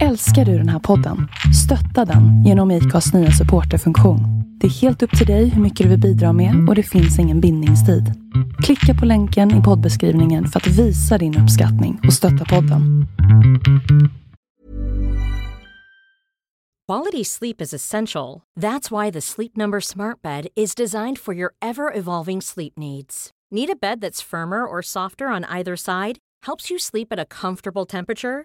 Älskar du den här podden? Stötta den genom IKAs nya supporterfunktion. Det är helt upp till dig hur mycket du vill bidra med och det finns ingen bindningstid. Klicka på länken i poddbeskrivningen för att visa din uppskattning och stötta podden. Quality sleep is essential. That's why the Sleep Number Smart Bed is designed for your ever evolving sleep needs. Need a bed that's firmer or softer on either side? Helps you sleep at a comfortable temperature?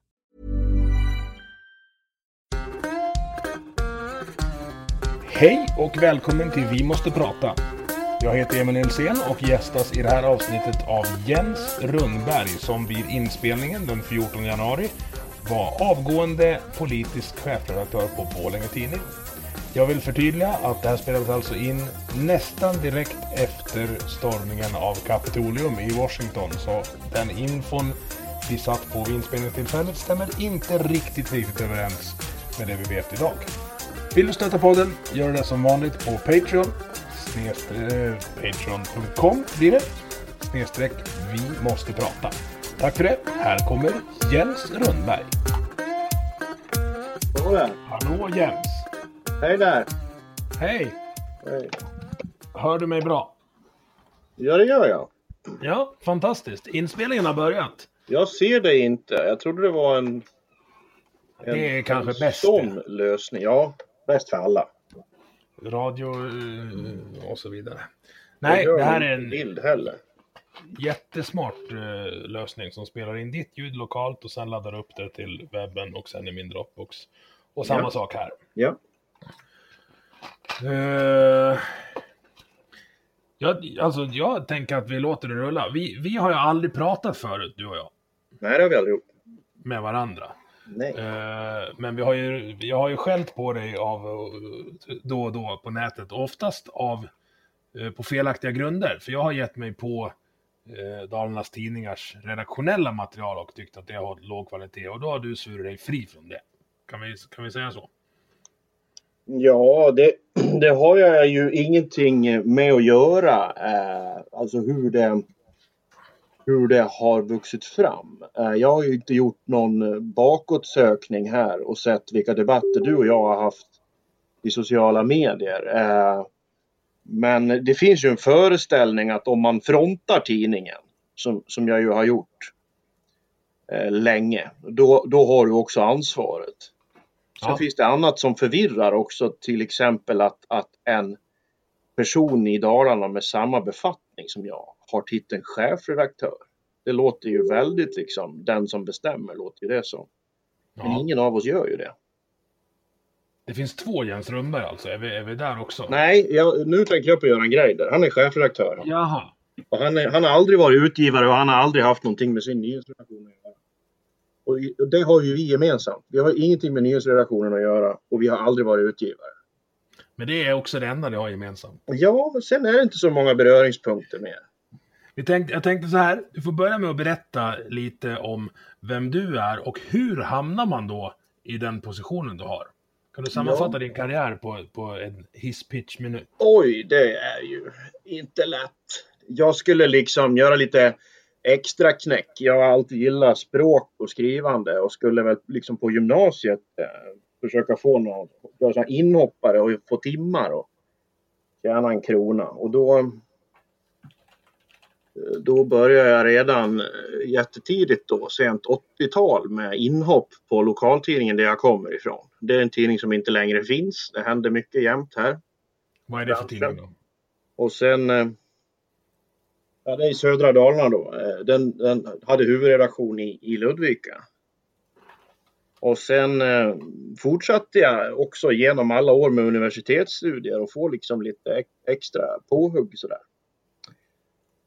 Hej och välkommen till Vi måste prata. Jag heter Emil Nilsén och gästas i det här avsnittet av Jens Rundberg som vid inspelningen den 14 januari var avgående politisk chefredaktör på Borlänge Tidning. Jag vill förtydliga att det här spelades alltså in nästan direkt efter stormningen av Kapitolium i Washington. Så den infon vi satt på vid inspelningstillfället stämmer inte riktigt, riktigt överens med det vi vet idag. Vill du stötta podden, gör det som vanligt på Patreon. Snedstreck, Patreon.com blir det. Snedstreck Vi måste prata. Tack för det. Här kommer Jens Rundberg. Hallå där. Hallå Jens. Hej där. Hej. Hej. Hör du mig bra? Ja, det gör jag. Ja, fantastiskt. Inspelningen har börjat. Jag ser dig inte. Jag trodde det var en... en Det är kanske en bäst sån lösning. Ja, bäst för alla. Radio eh, och så vidare. Nej, det här är en bild heller. jättesmart eh, lösning som spelar in ditt ljud lokalt och sen laddar upp det till webben och sen i min Dropbox. Och samma Ja. sak här. Ja. Eh, jag, alltså, jag tänker att vi låter det rulla. Vi, vi har ju aldrig pratat förut, du och jag, Nej, det har vi aldrig gjort. med varandra. Nej. Eh, men vi har ju, jag har ju skällt på dig av eh, då och då på nätet. Och oftast av, eh, på felaktiga grunder. För jag har gett mig på Dalarnas Tidningars redaktionella material och tyckt att det har låg kvalitet. Och då har du svurit dig fri från det. Kan vi, kan vi säga så? Ja, det, det har jag ju ingenting med att göra. Alltså hur det, hur det har vuxit fram. Eh, jag har ju inte gjort någon eh, bakåtsökning här och sett vilka debatter du och jag har haft i sociala medier. Eh, men det finns ju en föreställning att om man frontar tidningen, som, som jag ju har gjort länge, då, då har du också ansvaret. Sen Ja. finns det annat som förvirrar också, till exempel att, att en person i Dalarna med samma befattning som jag har titeln chefredaktör. Det låter ju väldigt liksom, den som bestämmer låter ju det som. Men Ja. ingen av oss gör ju det. Det finns två Jens Rundberg alltså. Är vi, är vi där också? Nej, jag, nu tänker jag på Göran Greider. Han är chefredaktör. Jaha. Och han, är, han har aldrig varit utgivare och han har aldrig haft någonting med sin nyhetsredaktion att göra. Och och det har ju vi gemensamt. Vi har ingenting med nyhetsredaktionen att göra och vi har aldrig varit utgivare. Men det är också det enda ni har gemensamt. Ja, sen är det inte så många beröringspunkter mer. Vi tänkte, jag tänkte så här, du får börja med att berätta lite om vem du är och hur hamnar man då i den positionen du har? Kan du sammanfatta Ja. din karriär på, på en hisspitch-minut? Oj, det är ju inte lätt. Jag skulle liksom göra lite extra knäck. Jag har alltid gillat språk och skrivande och skulle väl liksom på gymnasiet eh, försöka få någon göra inhoppare och få timmar och tjäna en krona. Och då, då började jag redan eh, jättetidigt då, sent 80-tal med inhopp på lokaltidningen där jag kommer ifrån. Det är en tidning som inte längre finns. Det händer mycket jämt här. Vad är det för tidning då? Och sen... eh, Ja, det är i södra Dalarna då. Eh, Den, den hade huvudredaktion i, i Ludvika. Och sen eh, fortsatte jag också genom alla år med universitetsstudier och få liksom lite ex- extra påhugg sådär.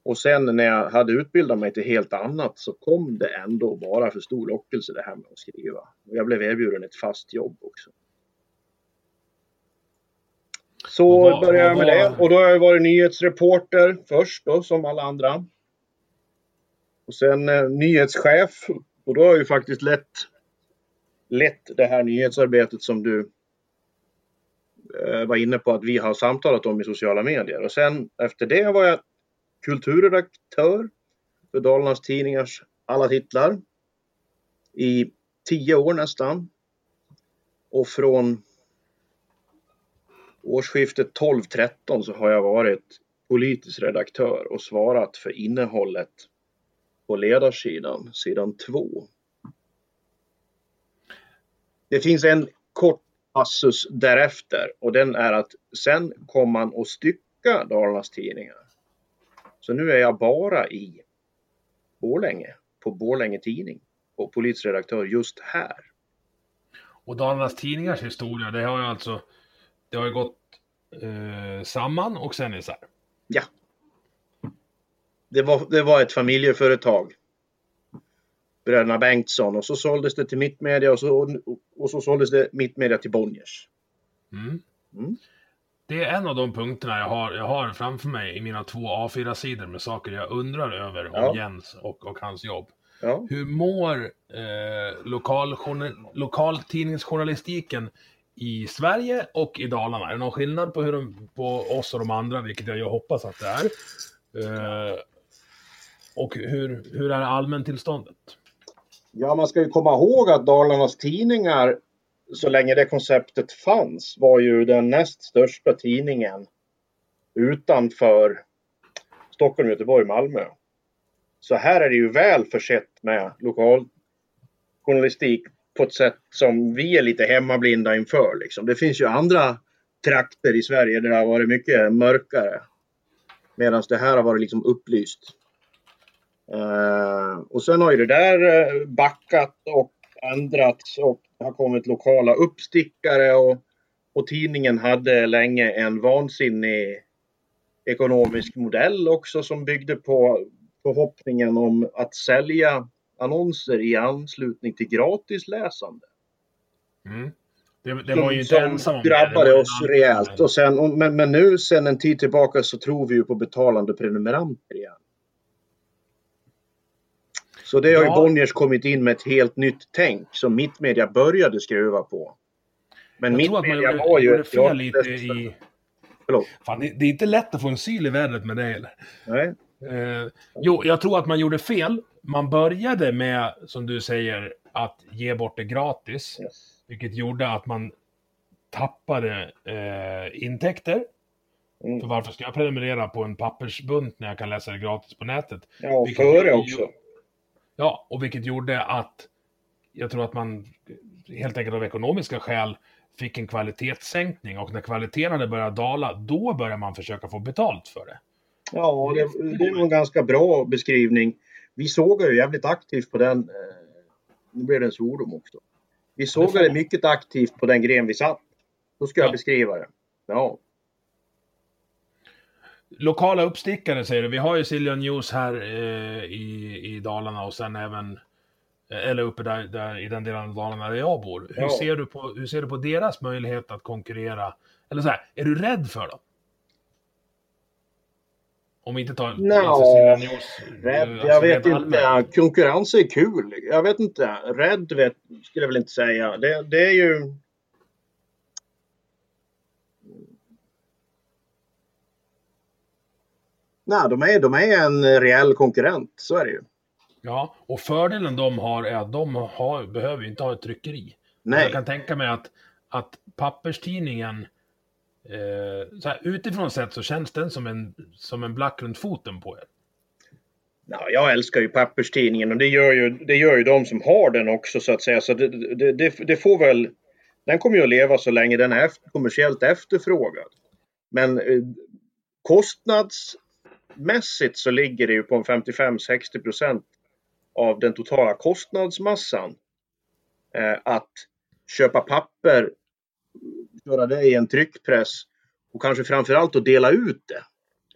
Och sen när jag hade utbildat mig till helt annat så kom det ändå bara för stor lockelse det här med att skriva. Och jag blev erbjuden ett fast jobb också. Så vad- började jag med det. Och då har jag varit nyhetsreporter först då, som alla andra. Och sen eh, nyhetschef. Och då har jag ju faktiskt lett, lett det här nyhetsarbetet som du eh, var inne på att vi har samtalat om i sociala medier. Och sen efter det var jag kulturredaktör för Dalarnas Tidningars alla titlar i tio år nästan. Och från årsskiftet 12-13 så har jag varit politisk redaktör och svarat för innehållet på ledarsidan, sidan 2. Det finns en kort passus därefter och den är att sen kom man att stycka Dalarnas Tidningar. Så nu är jag bara i Borlänge, på Borlänge Tidning och politisk redaktör just här. Och Dalarnas Tidningars historia, det har ju alltså det har ju gått eh, samman och sen isär. Ja. Det var, det var ett familjeföretag. Bröderna Bengtsson och så såldes det till Mittmedia och så, och så såldes det Mittmedia till Bonniers. Mm. Mm. Det är en av de punkterna jag har, jag har framför mig i mina två A4-sidor med saker jag undrar över om Ja. Jens och, och hans jobb. Ja. Hur mår eh, lokal, lokaltidningsjournalistiken i Sverige och i Dalarna? Är det någon skillnad på, hur de, på oss och de andra, vilket jag hoppas att det är? Eh, och hur, hur är allmäntillståndet? Ja, man ska ju komma ihåg att Dalarnas Tidningar så länge det konceptet fanns var ju den näst största tidningen utanför Stockholm, Göteborg, Malmö. Så här är det ju väl försett med lokaljournalistik på ett sätt som vi är lite hemmablinda inför. Liksom. Det finns ju andra trakter i Sverige där det har varit mycket mörkare. Medan det här har varit liksom upplyst. Eh, och sen har ju det där eh, backat och ändrats och det har kommit lokala uppstickare och, och tidningen hade länge en vansinnig ekonomisk modell också som byggde på förhoppningen om att sälja annonser i anslutning till gratisläsande. Mm. Det, det var ju inte som ensam drabbade det. oss rejält. Och sen, och, men, men nu sen en tid tillbaka så tror vi ju på betalande prenumeranter igen. Så det har ju Ja. Bonniers kommit in med ett helt nytt tänk som Mittmedia började skruva på. Men Jag tror att man Mittmedia gjorde, var ju ett fel lite i... Förlåt. Fan, det, det är inte lätt att få en syl i vädret med det heller. Nej. Eh, jo, jag tror att man gjorde fel. Man började med, som du säger, att ge bort det gratis. Yes. Vilket gjorde att man tappade eh, intäkter. Mm. För varför ska jag prenumerera på en pappersbunt när jag kan läsa det gratis på nätet? Ja, Vilket före ju- också. Ja, och vilket gjorde att jag tror att man helt enkelt av ekonomiska skäl fick en kvalitetssänkning och när kvaliteten hade börjat dala, då började man försöka få betalt för det. Ja, det, det är en ganska bra beskrivning. Vi sågar ju jävligt aktivt på den. Eh, nu blev det en svordom också. Vi sågade man. mycket aktivt på den gren vi satt. Så ska jag Ja. beskriva det. Ja. Lokala uppstickare säger du. Vi har ju Silja News här eh, i, i Dalarna och sen även eh, eller uppe där, där i den delen av Dalarna där jag bor. Hur, Ja. ser du på, hur ser du på deras möjlighet att konkurrera? Eller så här, är du rädd för dem? Om vi inte tar Nå, alltså Silja News. eh, Rädd? alltså Jag vet inte. Konkurrens är kul. Jag vet inte. Rädd vet, skulle jag väl inte säga. Det, det är ju... Nej, de är, de är en reell konkurrent. Så är det ju. Ja, och fördelen de har är att de har, behöver inte ha ett tryckeri. Nej. Jag kan tänka mig att, att papperstidningen, eh, så här, utifrån sett så känns den som en, som en black runt foten på er. Ja, jag älskar ju papperstidningen och det gör ju, det gör ju de som har den också så att säga. Så det, det, det, det får väl... Den kommer ju att leva så länge den är kommersiellt efterfrågad. Men eh, kostnadsmässigt så ligger det ju på en 55-60 procent av den totala kostnadsmassan. Eh, att köpa papper, göra det i en tryckpress och kanske framförallt att dela ut det.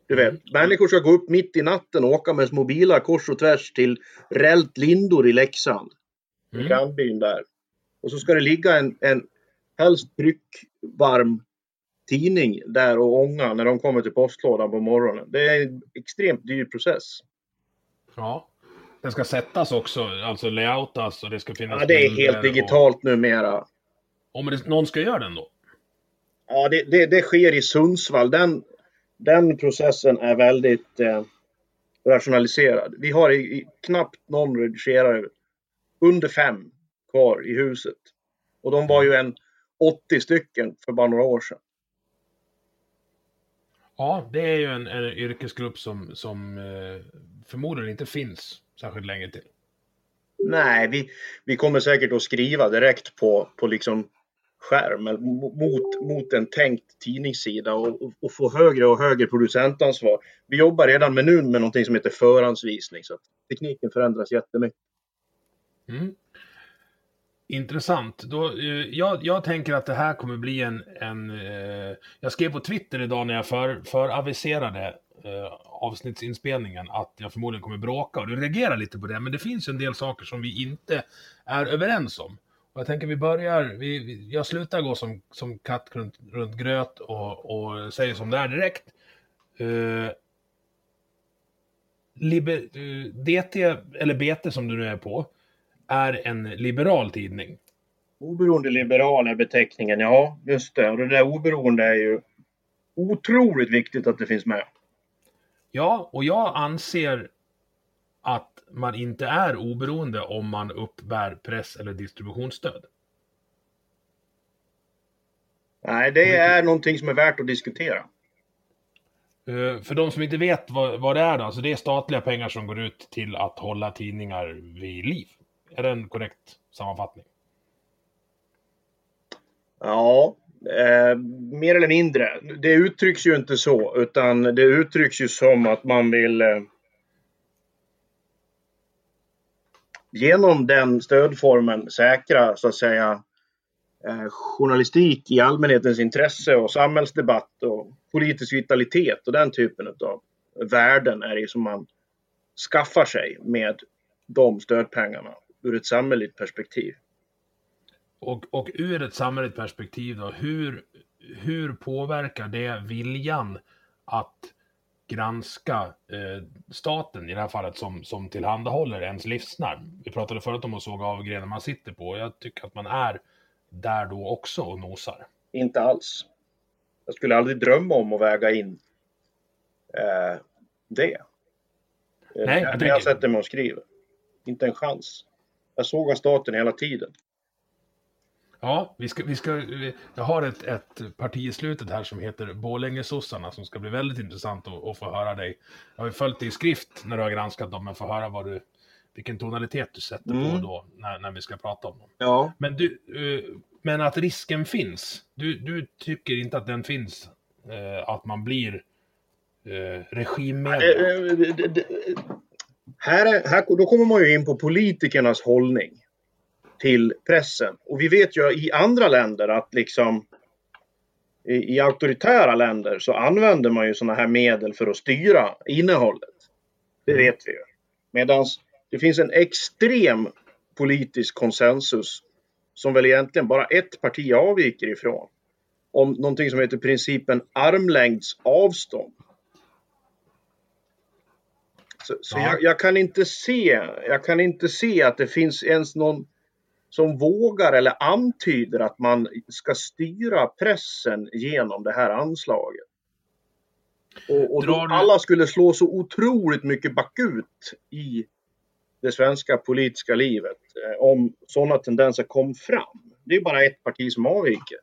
Du vet, människor ska gå upp mitt i natten och åka med små bilar kors och tvärs till Rält Lindor i Leksand. Mm. grannbyn där. Och så ska det ligga en, en helst tryckvarm tidning där och ånga när de kommer till postlådan på morgonen. Det är en extremt dyr process. Ja. Den ska sättas också, alltså layoutas och det ska finnas... Ja, det är helt digitalt och... numera. Om det, någon ska göra den då? Ja, det, det, det sker i Sundsvall. Den, den processen är väldigt eh, rationaliserad. Vi har i, i, knappt någon redigerare under fem kvar i huset. Och de var ju en 80 stycken för bara några år sedan. Ja, det är ju en, en yrkesgrupp som, som eh, förmodligen inte finns särskilt länge till. Nej, vi, vi kommer säkert att skriva direkt på, på liksom skärm mot, mot en tänkt tidningssida och, och, få högre och högre producentansvar. Vi jobbar redan med nu med någonting som heter förhandsvisning så tekniken förändras jättemycket. Mm. Intressant. Då, eh, jag, jag, tänker att det här kommer bli en... en eh, jag skrev på Twitter idag när jag för, för aviserade eh, avsnittsinspelningen att jag förmodligen kommer bråka och du reagerar lite på det. Men det finns en del saker som vi inte är överens om. Och jag tänker vi börjar, vi, vi, jag slutar gå som, som katt runt, runt gröt och, och säger som det är direkt. Eh, liber, eh, DT, eller BT som du nu är på, är en liberal tidning. Oberoende liberal är beteckningen, ja just det. Och det där oberoende är ju otroligt viktigt att det finns med. Ja, och jag anser att man inte är oberoende om man uppbär press eller distributionsstöd. Nej, det är någonting som är värt att diskutera. Uh, för de som inte vet vad, vad det är då, alltså det är statliga pengar som går ut till att hålla tidningar vid liv. Är det en korrekt sammanfattning? Ja, eh, mer eller mindre. Det uttrycks ju inte så, utan det uttrycks ju som att man vill eh, genom den stödformen säkra, så att säga, eh, journalistik i allmänhetens intresse och samhällsdebatt och politisk vitalitet och den typen av värden är det som man skaffar sig med de stödpengarna ur ett samhälleligt perspektiv. Och, och ur ett samhälleligt perspektiv då, hur, hur påverkar det viljan att granska eh, staten i det här fallet som, som tillhandahåller ens livsnerv? Vi pratade förut om att såga av grenen man sitter på och jag tycker att man är där då också och nosar. Inte alls. Jag skulle aldrig drömma om att väga in eh, det. Nej, jag, jag, jag sätter mig och skriver. Inte en chans. Jag såg staten hela tiden. Ja, vi ska, vi ska, jag har ett, ett parti i slutet här som heter Borlängesossarna som ska bli väldigt intressant att, att få höra dig. Jag har ju följt dig i skrift när du har granskat dem, men få höra vad du, vilken tonalitet du sätter mm. på då när, när vi ska prata om dem. Ja. Men, du, uh, men att risken finns, du, du tycker inte att den finns, uh, att man blir uh, regimmedia? Här, är, här då kommer man ju in på politikernas hållning till pressen. Och vi vet ju i andra länder att liksom i, i auktoritära länder så använder man ju sådana här medel för att styra innehållet. Det mm. vet vi ju. Medan det finns en extrem politisk konsensus som väl egentligen bara ett parti avviker ifrån. Om någonting som heter principen armlängds avstånd. Så, så jag, jag, kan inte se, jag kan inte se att det finns ens någon som vågar eller antyder att man ska styra pressen genom det här anslaget. Och, och då alla skulle slå så otroligt mycket bakut i det svenska politiska livet eh, om sådana tendenser kom fram. Det är bara ett parti som avviker.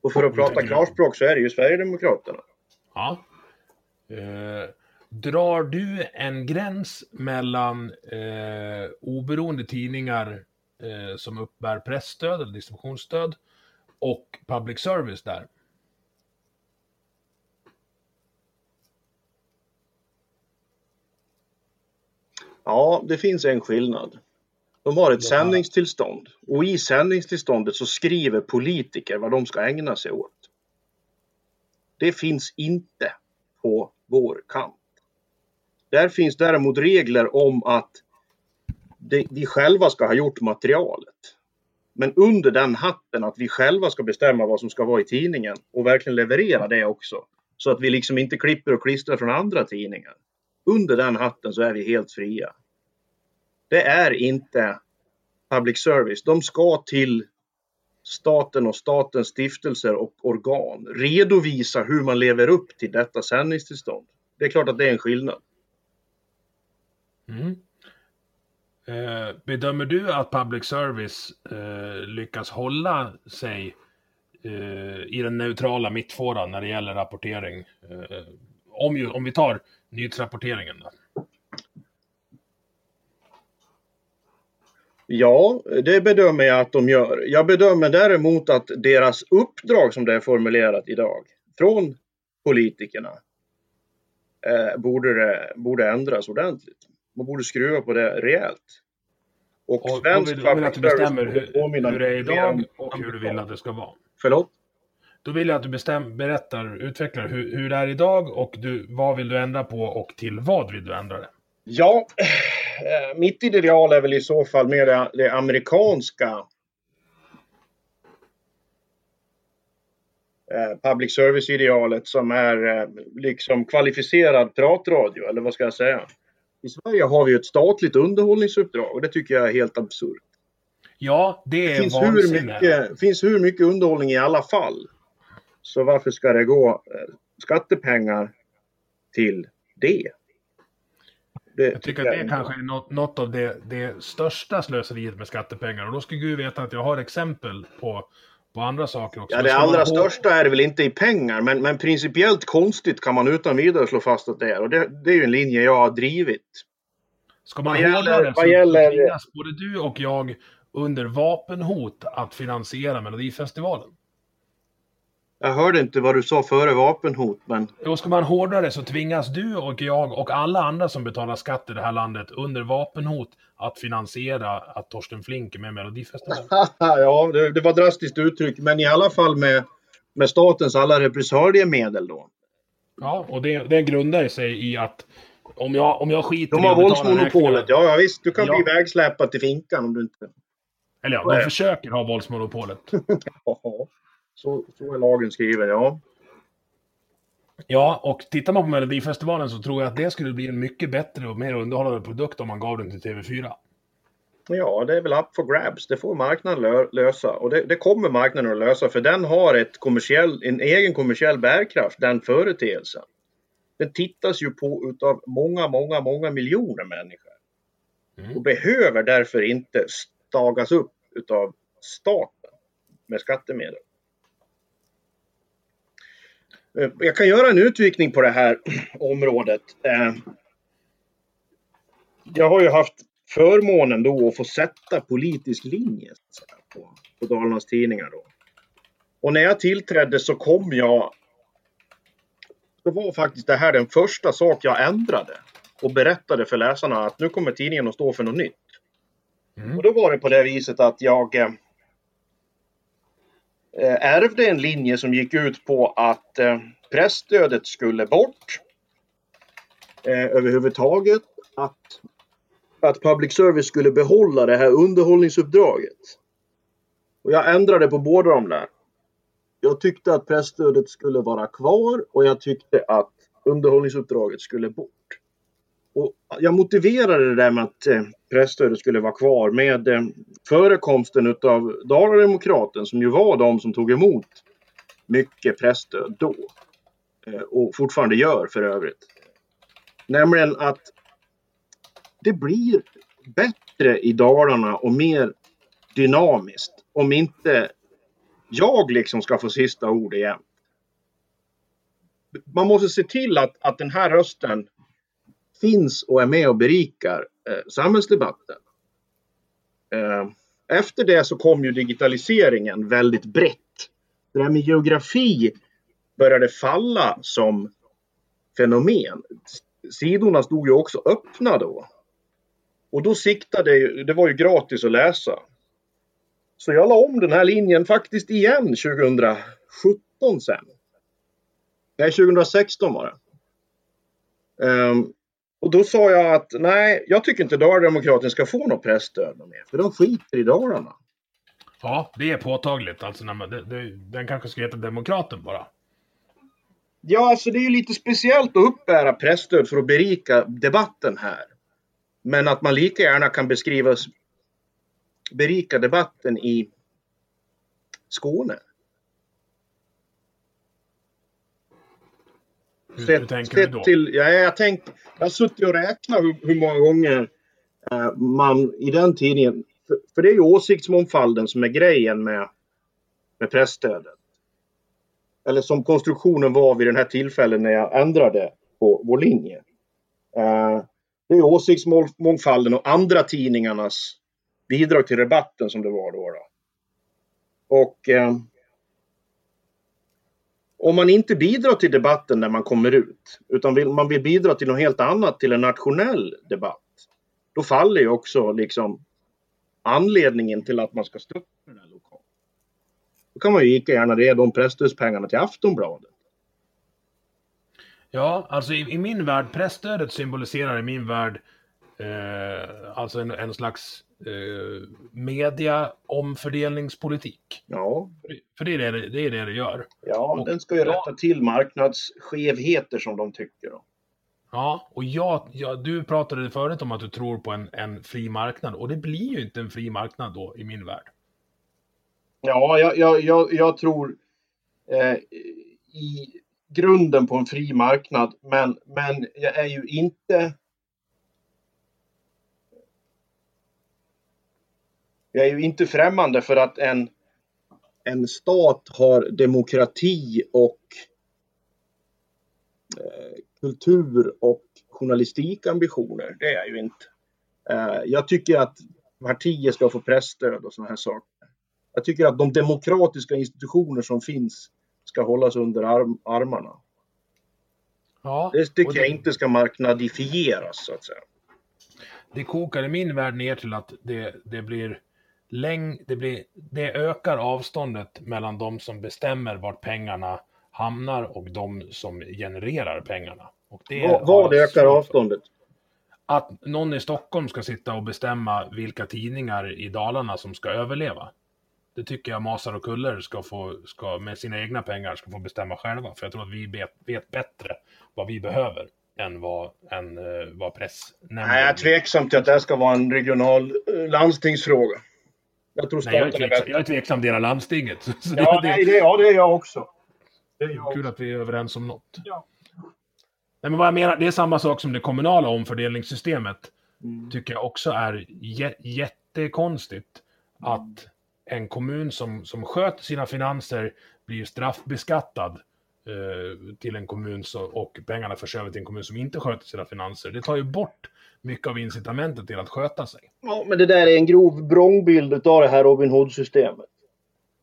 Och för att prata klarspråk så är det ju Sverigedemokraterna. Ja. Eh, drar du en gräns mellan eh, oberoende tidningar eh, som uppbär pressstöd eller distributionsstöd och public service där. Ja, det finns en skillnad. De har ett ja. sändningstillstånd och i sändningstillståndet så skriver politiker vad de ska ägna sig åt. Det finns inte på vår kant. Där finns däremot regler om att det, vi själva ska ha gjort materialet. Men under den hatten att vi själva ska bestämma vad som ska vara i tidningen och verkligen leverera det också. Så att vi liksom inte klipper och klistrar från andra tidningar. Under den hatten så är vi helt fria. Det är inte public service. De ska till staten och statens stiftelser och organ redovisa hur man lever upp till detta sändningstillstånd. Det är klart att det är en skillnad. Mm. Eh, bedömer du att public service eh, lyckas hålla sig eh, i den neutrala mittfåran när det gäller rapportering? Eh, om, ju, om vi tar nyhetsrapporteringen. Då. Ja, det bedömer jag att de gör. Jag bedömer däremot att deras uppdrag som det är formulerat idag från politikerna eh, borde, det, borde ändras ordentligt. Man borde skruva på det rejält. Och, och svensk vill, vill att du bestämmer hur, hur det är idag och hur du vill att det ska vara. Förlåt? Då vill jag att du bestäm, berättar, utvecklar hur, hur det är idag och du, vad vill du ändra på och till vad vill du ändra det? Ja, eh, mitt ideal är väl i så fall mer det, det amerikanska eh, public service-idealet som är eh, liksom kvalificerad pratradio, eller vad ska jag säga? I Sverige har vi ett statligt underhållningsuppdrag och det tycker jag är helt absurt. Ja, det är det finns hur, mycket, finns hur mycket underhållning i alla fall. Så varför ska det gå skattepengar till det? Det, jag tycker att det kanske är något, något av det, det största slöseriet med skattepengar. Och då ska Gud veta att jag har exempel på, på andra saker också. Ja, det allra största är det väl inte i pengar, men, men principiellt konstigt kan man utan vidare slå fast att det är. Och det, det är ju en linje jag har drivit. Ska man hårdra det så, gäller... tvingas både du och jag under vapenhot att finansiera Melodifestivalen. Jag hörde inte vad du sa före vapenhot, men... Då ska man hårdra det så tvingas du och jag och alla andra som betalar skatt i det här landet under vapenhot att finansiera att Torsten Flink är med i Melodifestivalen. ja, det, det, var drastiskt uttryck, men i alla fall med, med statens alla repressaliemedel då. Ja, och det, det grundar sig i att om jag, om jag skiter De har våldsmonopolet, ja, ja visst. Du kan ja. bli vägsläpad till finkan om du inte... Eller ja, de försöker ha våldsmonopolet. Så, så är lagen skriven, ja. Ja, och tittar man på Melodifestivalen så tror jag att det skulle bli en mycket bättre och mer underhållande produkt om man gav den till TV4. Ja, det är väl up for grabs. Det får marknaden lösa och det, det, kommer marknaden att lösa för den har ett kommersiell, en egen kommersiell bärkraft, den företeelsen. Den tittas ju på utav många, många, många miljoner människor. Mm. Och behöver därför inte stagas upp utav staten med skattemedel. Eh, jag kan göra en utvikning på det här området. Eh, jag har ju haft förmånen då att få sätta politisk linje på, på Dalarnas Tidningar. Då. Och när jag tillträdde så kom jag... Så var faktiskt det här den första sak jag ändrade och berättade för läsarna att nu kommer tidningen att stå för något nytt. Mm. Och då var det på det viset att jag Eh, Eh, ärvde en linje som gick ut på att eh, pressstödet skulle bort eh, överhuvudtaget. Att, att public service skulle behålla det här underhållningsuppdraget. Och jag ändrade på båda de där. Jag tyckte att pressstödet skulle vara kvar och jag tyckte att underhållningsuppdraget skulle bort. Och jag motiverade det där med att eh, skulle vara kvar med eh, förekomsten utav Dalademokraten som ju var de som tog emot mycket pressstöd då. Eh, och fortfarande gör för övrigt. Nämligen att det blir bättre i Dalarna och mer dynamiskt om inte jag liksom ska få sista ord igen. Man måste se till att, att den här rösten finns och är med och berikar eh, samhällsdebatten. Eh, efter det så kom ju digitaliseringen väldigt brett. Det här med geografi började falla som fenomen. Sidorna stod ju också öppna då. Och då siktade, det var ju gratis att läsa. Så jag la om den här linjen faktiskt igen 2017 sen. Nej, 2016 var det. Um, och då sa jag att nej, jag tycker inte Dalademokraten ska få något pressstöd mer, för de skiter i Dalarna. Ja, det är påtagligt. Alltså, när man, det, det, den kanske ska heta Demokraten bara. Ja, alltså det är ju lite speciellt att uppbära pressstöd för att berika debatten här. Men att man lika gärna kan beskrivas berika debatten i Skåne. Hur, Sett, hur tänker du sett då? till, ja, jag, tänk, jag har suttit och räknat hur, hur många gånger eh, man i den tidningen, för, för det är ju åsiktsmångfalden som är grejen med, med pressstödet. Eller som konstruktionen var vid den här tillfällen när jag ändrade på vår linje. Eh, det är åsiktsmångfalden och andra tidningarnas bidrag till debatten som det var då. då. Och eh, om man inte bidrar till debatten när man kommer ut, utan vill, man vill bidra till något helt annat, till en nationell debatt, då faller ju också liksom anledningen till att man ska stötta den här lokalen. Då kan man ju lika gärna ge de presstödspengarna till Aftonbladet. Ja, alltså i, i min värld, pressstödet symboliserar i min värld eh, alltså en, en slags eh, media omfördelningspolitik. Ja, För det, är det, det är det det gör. ja Och- den ska ju ja. rätta till marknadsskevheter som de tycker. Då. Ja, och jag, jag, du pratade förut om att du tror på en, en fri marknad och det blir ju inte en fri marknad då i min värld. Ja, jag, jag, jag, jag tror eh, i grunden på en fri marknad, men, men jag är ju inte... Jag är ju inte främmande för att en, en stat har demokrati och eh, kultur och journalistikambitioner. Det är jag ju inte. Eh, jag tycker att partier ska få pressstöd och sådana här saker. Jag tycker att de demokratiska institutioner som finns ska hållas under arm, armarna. Ja, Det tycker det, jag inte ska marknadifieras så att säga. det kokar i min värld ner till att det, det blir läng, det, blir, det ökar avståndet mellan de som bestämmer vart pengarna hamnar och de som genererar pengarna. Och det Vad, vad jag ökar avståndet? Att någon i Stockholm ska sitta och bestämma vilka tidningar i Dalarna som ska överleva. Det tycker jag Masar och Kuller ska få, ska, med sina egna pengar ska få bestämma själva. För jag tror att vi vet, vet bättre vad vi behöver än vad, än, eh, vad pressnämnden... Nej, jag är tveksam till att det här ska vara en regional eh, landstingsfråga. Jag tror Nej, jag är är tveksam, bättre. jag är tveksam hela landstinget. Så Ja, det, nej, det, ja, det är jag också. Det är jag kul att vi är överens om något. Ja. Nej, men vad jag menar, det är samma sak som det kommunala omfördelningssystemet. Mm. tycker jag också är jä jättekonstigt att en kommun som, som sköter sina finanser blir straffbeskattad eh, till en kommun så, och pengarna förs över till en kommun som inte sköter sina finanser. Det tar ju bort mycket av incitamentet till att sköta sig. Ja, men det där är en grov vrångbild av det här Robin Hood-systemet.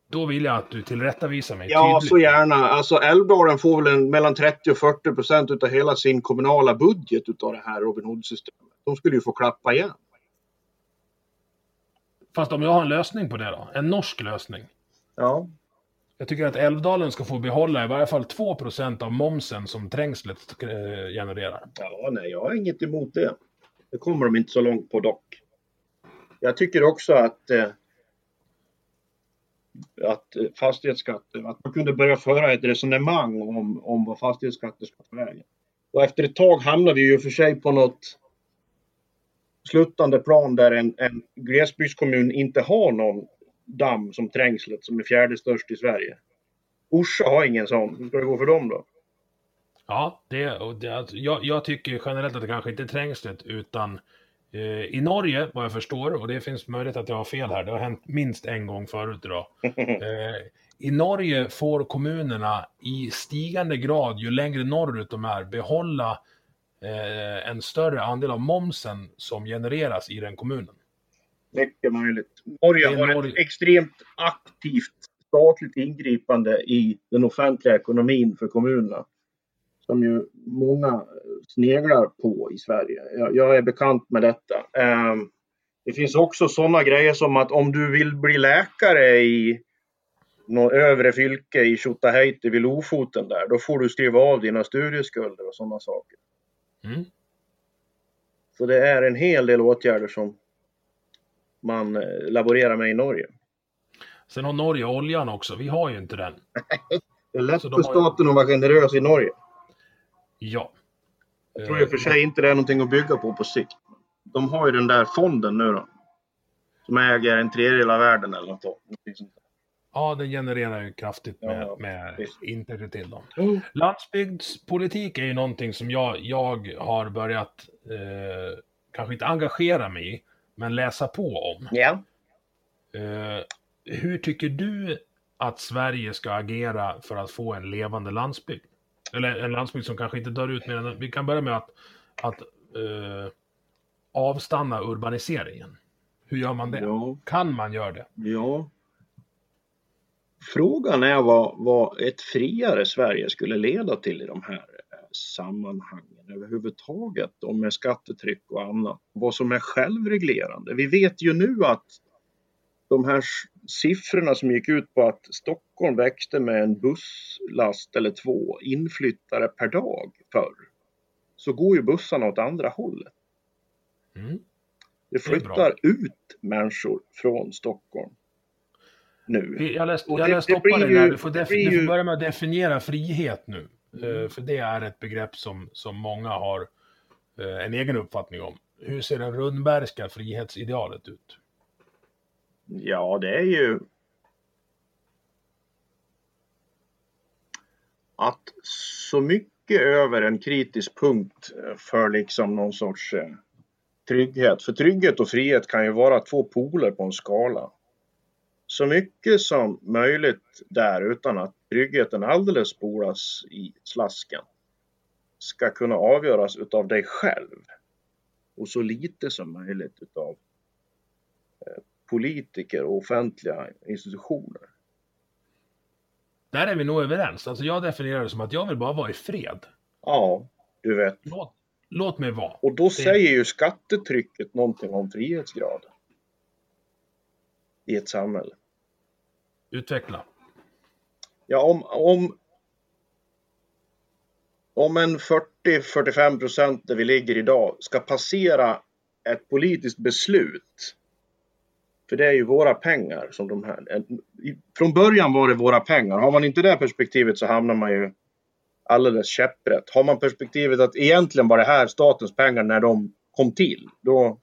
Då vill jag att du tillrättavisar mig Ja, tydligt. så gärna. Alltså Älvdalen får väl en, mellan 30 och 40 procent utav hela sin kommunala budget utav det här Robin Hood-systemet. De skulle ju få klappa igen. Fast om jag har en lösning på det då? En norsk lösning? Ja. Jag tycker att Älvdalen ska få behålla i varje fall 2% av momsen som trängslet eh, genererar. Ja, nej, jag har inget emot det. Det kommer de inte så långt på dock. Jag tycker också att eh, att fastighetsskatten, att man kunde börja föra ett resonemang om, om vad fastighetsskatten ska ta vägen. Och efter ett tag hamnar vi ju för sig på något sluttande plan där en, en glesbygdskommun inte har någon damm som Trängslet som är fjärde störst i Sverige. Orsa har ingen sån. Hur ska det gå för dem då? Ja, det, och det, jag, jag tycker generellt att det kanske inte är trängslet utan eh, i Norge, vad jag förstår, och det finns möjlighet att jag har fel här, det har hänt minst en gång förut idag. Eh, I Norge får kommunerna i stigande grad, ju längre norrut de är, behålla eh, en större andel av momsen som genereras i den kommunen. Mycket möjligt. Norge har ett Norge. extremt aktivt statligt ingripande i den offentliga ekonomin för kommunerna. Som ju många sneglar på i Sverige. Jag, jag är bekant med detta. Ehm, det finns också sådana grejer som att om du vill bli läkare i någon övre fylke i Tjotahejti vid Lofoten där, då får du skriva av dina studieskulder och sådana saker. Mm. Så det är en hel del åtgärder som man eh, laborerar med i Norge. Sen har Norge oljan också. Vi har ju inte den. Det är lätt för har ju- staten att vara generös i Norge. Ja. Jag tror i och för sig inte det är någonting att bygga på på sikt. De har ju den där fonden nu då. Som äger en tredjedel av världen eller något. sånt. Ja, den genererar ju kraftigt med, Ja, med intäkter till dem. Mm. Landsbygdspolitik är ju någonting som jag, jag har börjat, eh, kanske inte engagera mig i, men läsa på om. Ja. Eh, hur tycker du att Sverige ska agera för att få en levande landsbygd? Eller en landsbygd som kanske inte dör ut mer än... Vi kan börja med att, att eh, avstanna urbaniseringen. Hur gör man det? Ja. Kan man göra det? Ja. Frågan är vad, vad ett friare Sverige skulle leda till i de här eh, sammanhangen överhuvudtaget. Och med skattetryck och annat. Vad som är självreglerande. Vi vet ju nu att de här siffrorna som gick ut på att Stockholm växte med en busslast eller två inflyttare per dag förr. Så går ju bussarna åt andra hållet. Mm. Det Det flyttar ut människor från Stockholm. Nu. Jag läste, jag det- läste det det där. ju- Du får, det def, du får ju- börja med att definiera frihet nu. Mm. Eh, för det är ett begrepp som, som många har eh, en egen uppfattning om. Hur ser det Rundbergska frihetsidealet ut? Ja, det är ju att så mycket över en kritisk punkt för liksom någon sorts eh, trygghet. För trygghet och frihet kan ju vara två poler på en skala. Så mycket som möjligt där utan att tryggheten alldeles spolas i slasken ska kunna avgöras utav dig själv. Och så lite som möjligt utav politiker och offentliga institutioner. Där är vi nog överens. Alltså jag definierar det som att jag vill bara vara i fred. Ja, du vet. Låt, låt mig vara. Och då säger ju skattetrycket någonting om frihetsgraden. I ett samhälle. Utveckla. Ja, om, om, om en 40-45 procent där vi ligger idag ska passera ett politiskt beslut. För det är ju våra pengar som de här. Från början var det våra pengar. Har man inte det perspektivet så hamnar man ju alldeles käpprätt. Har man perspektivet att egentligen var det här statens pengar när de kom till. Då,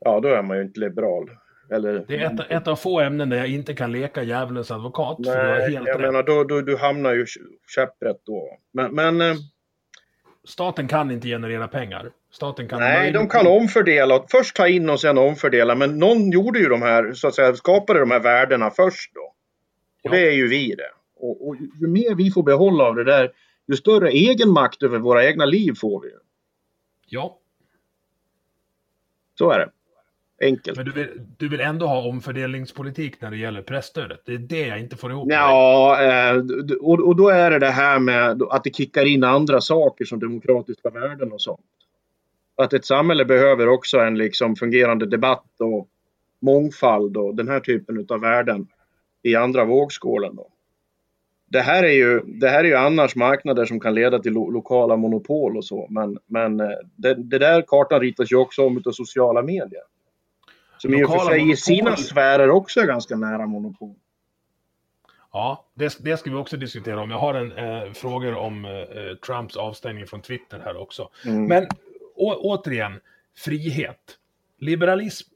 ja, då är man ju inte liberal. Eller, Det är ett, ett av få ämnen där jag inte kan leka djävulens advokat. för du har Nej, helt jag rätt. menar då, då, du hamnar ju käpprätt då. Men, men eh, Staten kan inte generera pengar. Staten kan... nej, de kan omfördela. Först ta in och sen omfördela. Men någon gjorde ju de här, så att säga, skapade de här värdena först då. Och Ja. det är ju vi det. Och, och ju- ju mer vi får behålla av det där, ju större egen makt över våra egna liv får vi ju. Ja, Så är det. Enkelt. men du vill, du vill ändå ha omfördelningspolitik när det gäller presstödet. Det är det jag inte får ihop. Ja, eh, och då är det det här med att det kickar in andra saker som demokratiska värden och sånt. Att ett samhälle behöver också en liksom fungerande debatt och mångfald och den här typen av värden i andra vågskålen. Då. Det, här är ju, det här är ju annars marknader som kan leda till lo lokala monopol och så. Men, men eh, det, det där kartan ritas ju också om utav sociala medier. Som i och för Lokala sig i sina sfärer också är ganska nära monopol. Ja, det, det ska vi också diskutera om. Jag har en eh, frågor om eh, Trumps avstängning från Twitter här också. Mm. Men å, återigen, frihet. Liberalism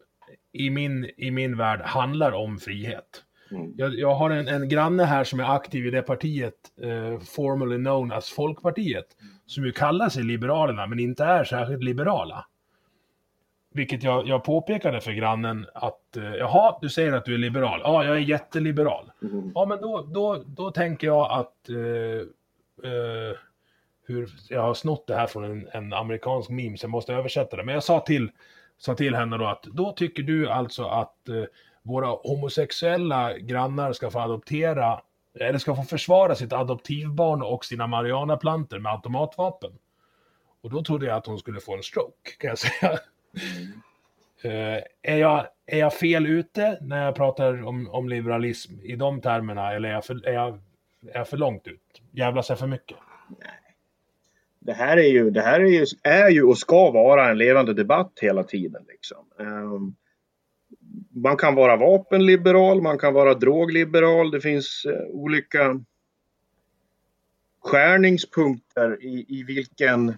i min, i min värld handlar om frihet. Mm. Jag, jag har en, en granne här som är aktiv i det partiet, eh, formerly known as Folkpartiet, som ju kallar sig Liberalerna men inte är särskilt liberala. Vilket jag, jag påpekade för grannen att, eh, jaha, du säger att du är liberal. Ja, jag är jätteliberal. Mm. Ja, men då, då, då tänker jag att eh, eh, hur, jag har snott det här från en, en amerikansk meme, så jag måste översätta det. Men jag sa till, sa till henne då att då tycker du alltså att eh, våra homosexuella grannar ska få adoptera, eller ska få försvara sitt adoptivbarn och sina marijuanaplantor med automatvapen. Och då trodde jag att hon skulle få en stroke, kan jag säga. Uh, är, jag, är jag fel ute när jag pratar om, om liberalism i de termerna, eller är jag för, är jag, är jag för långt ut? Jävlas jag för mycket? Det här är ju, det här är ju, är ju och ska vara en levande debatt hela tiden. Liksom. Ehm, man kan vara vapenliberal, man kan vara drogliberal. Det finns eh, olika skärningspunkter i, i vilken eh,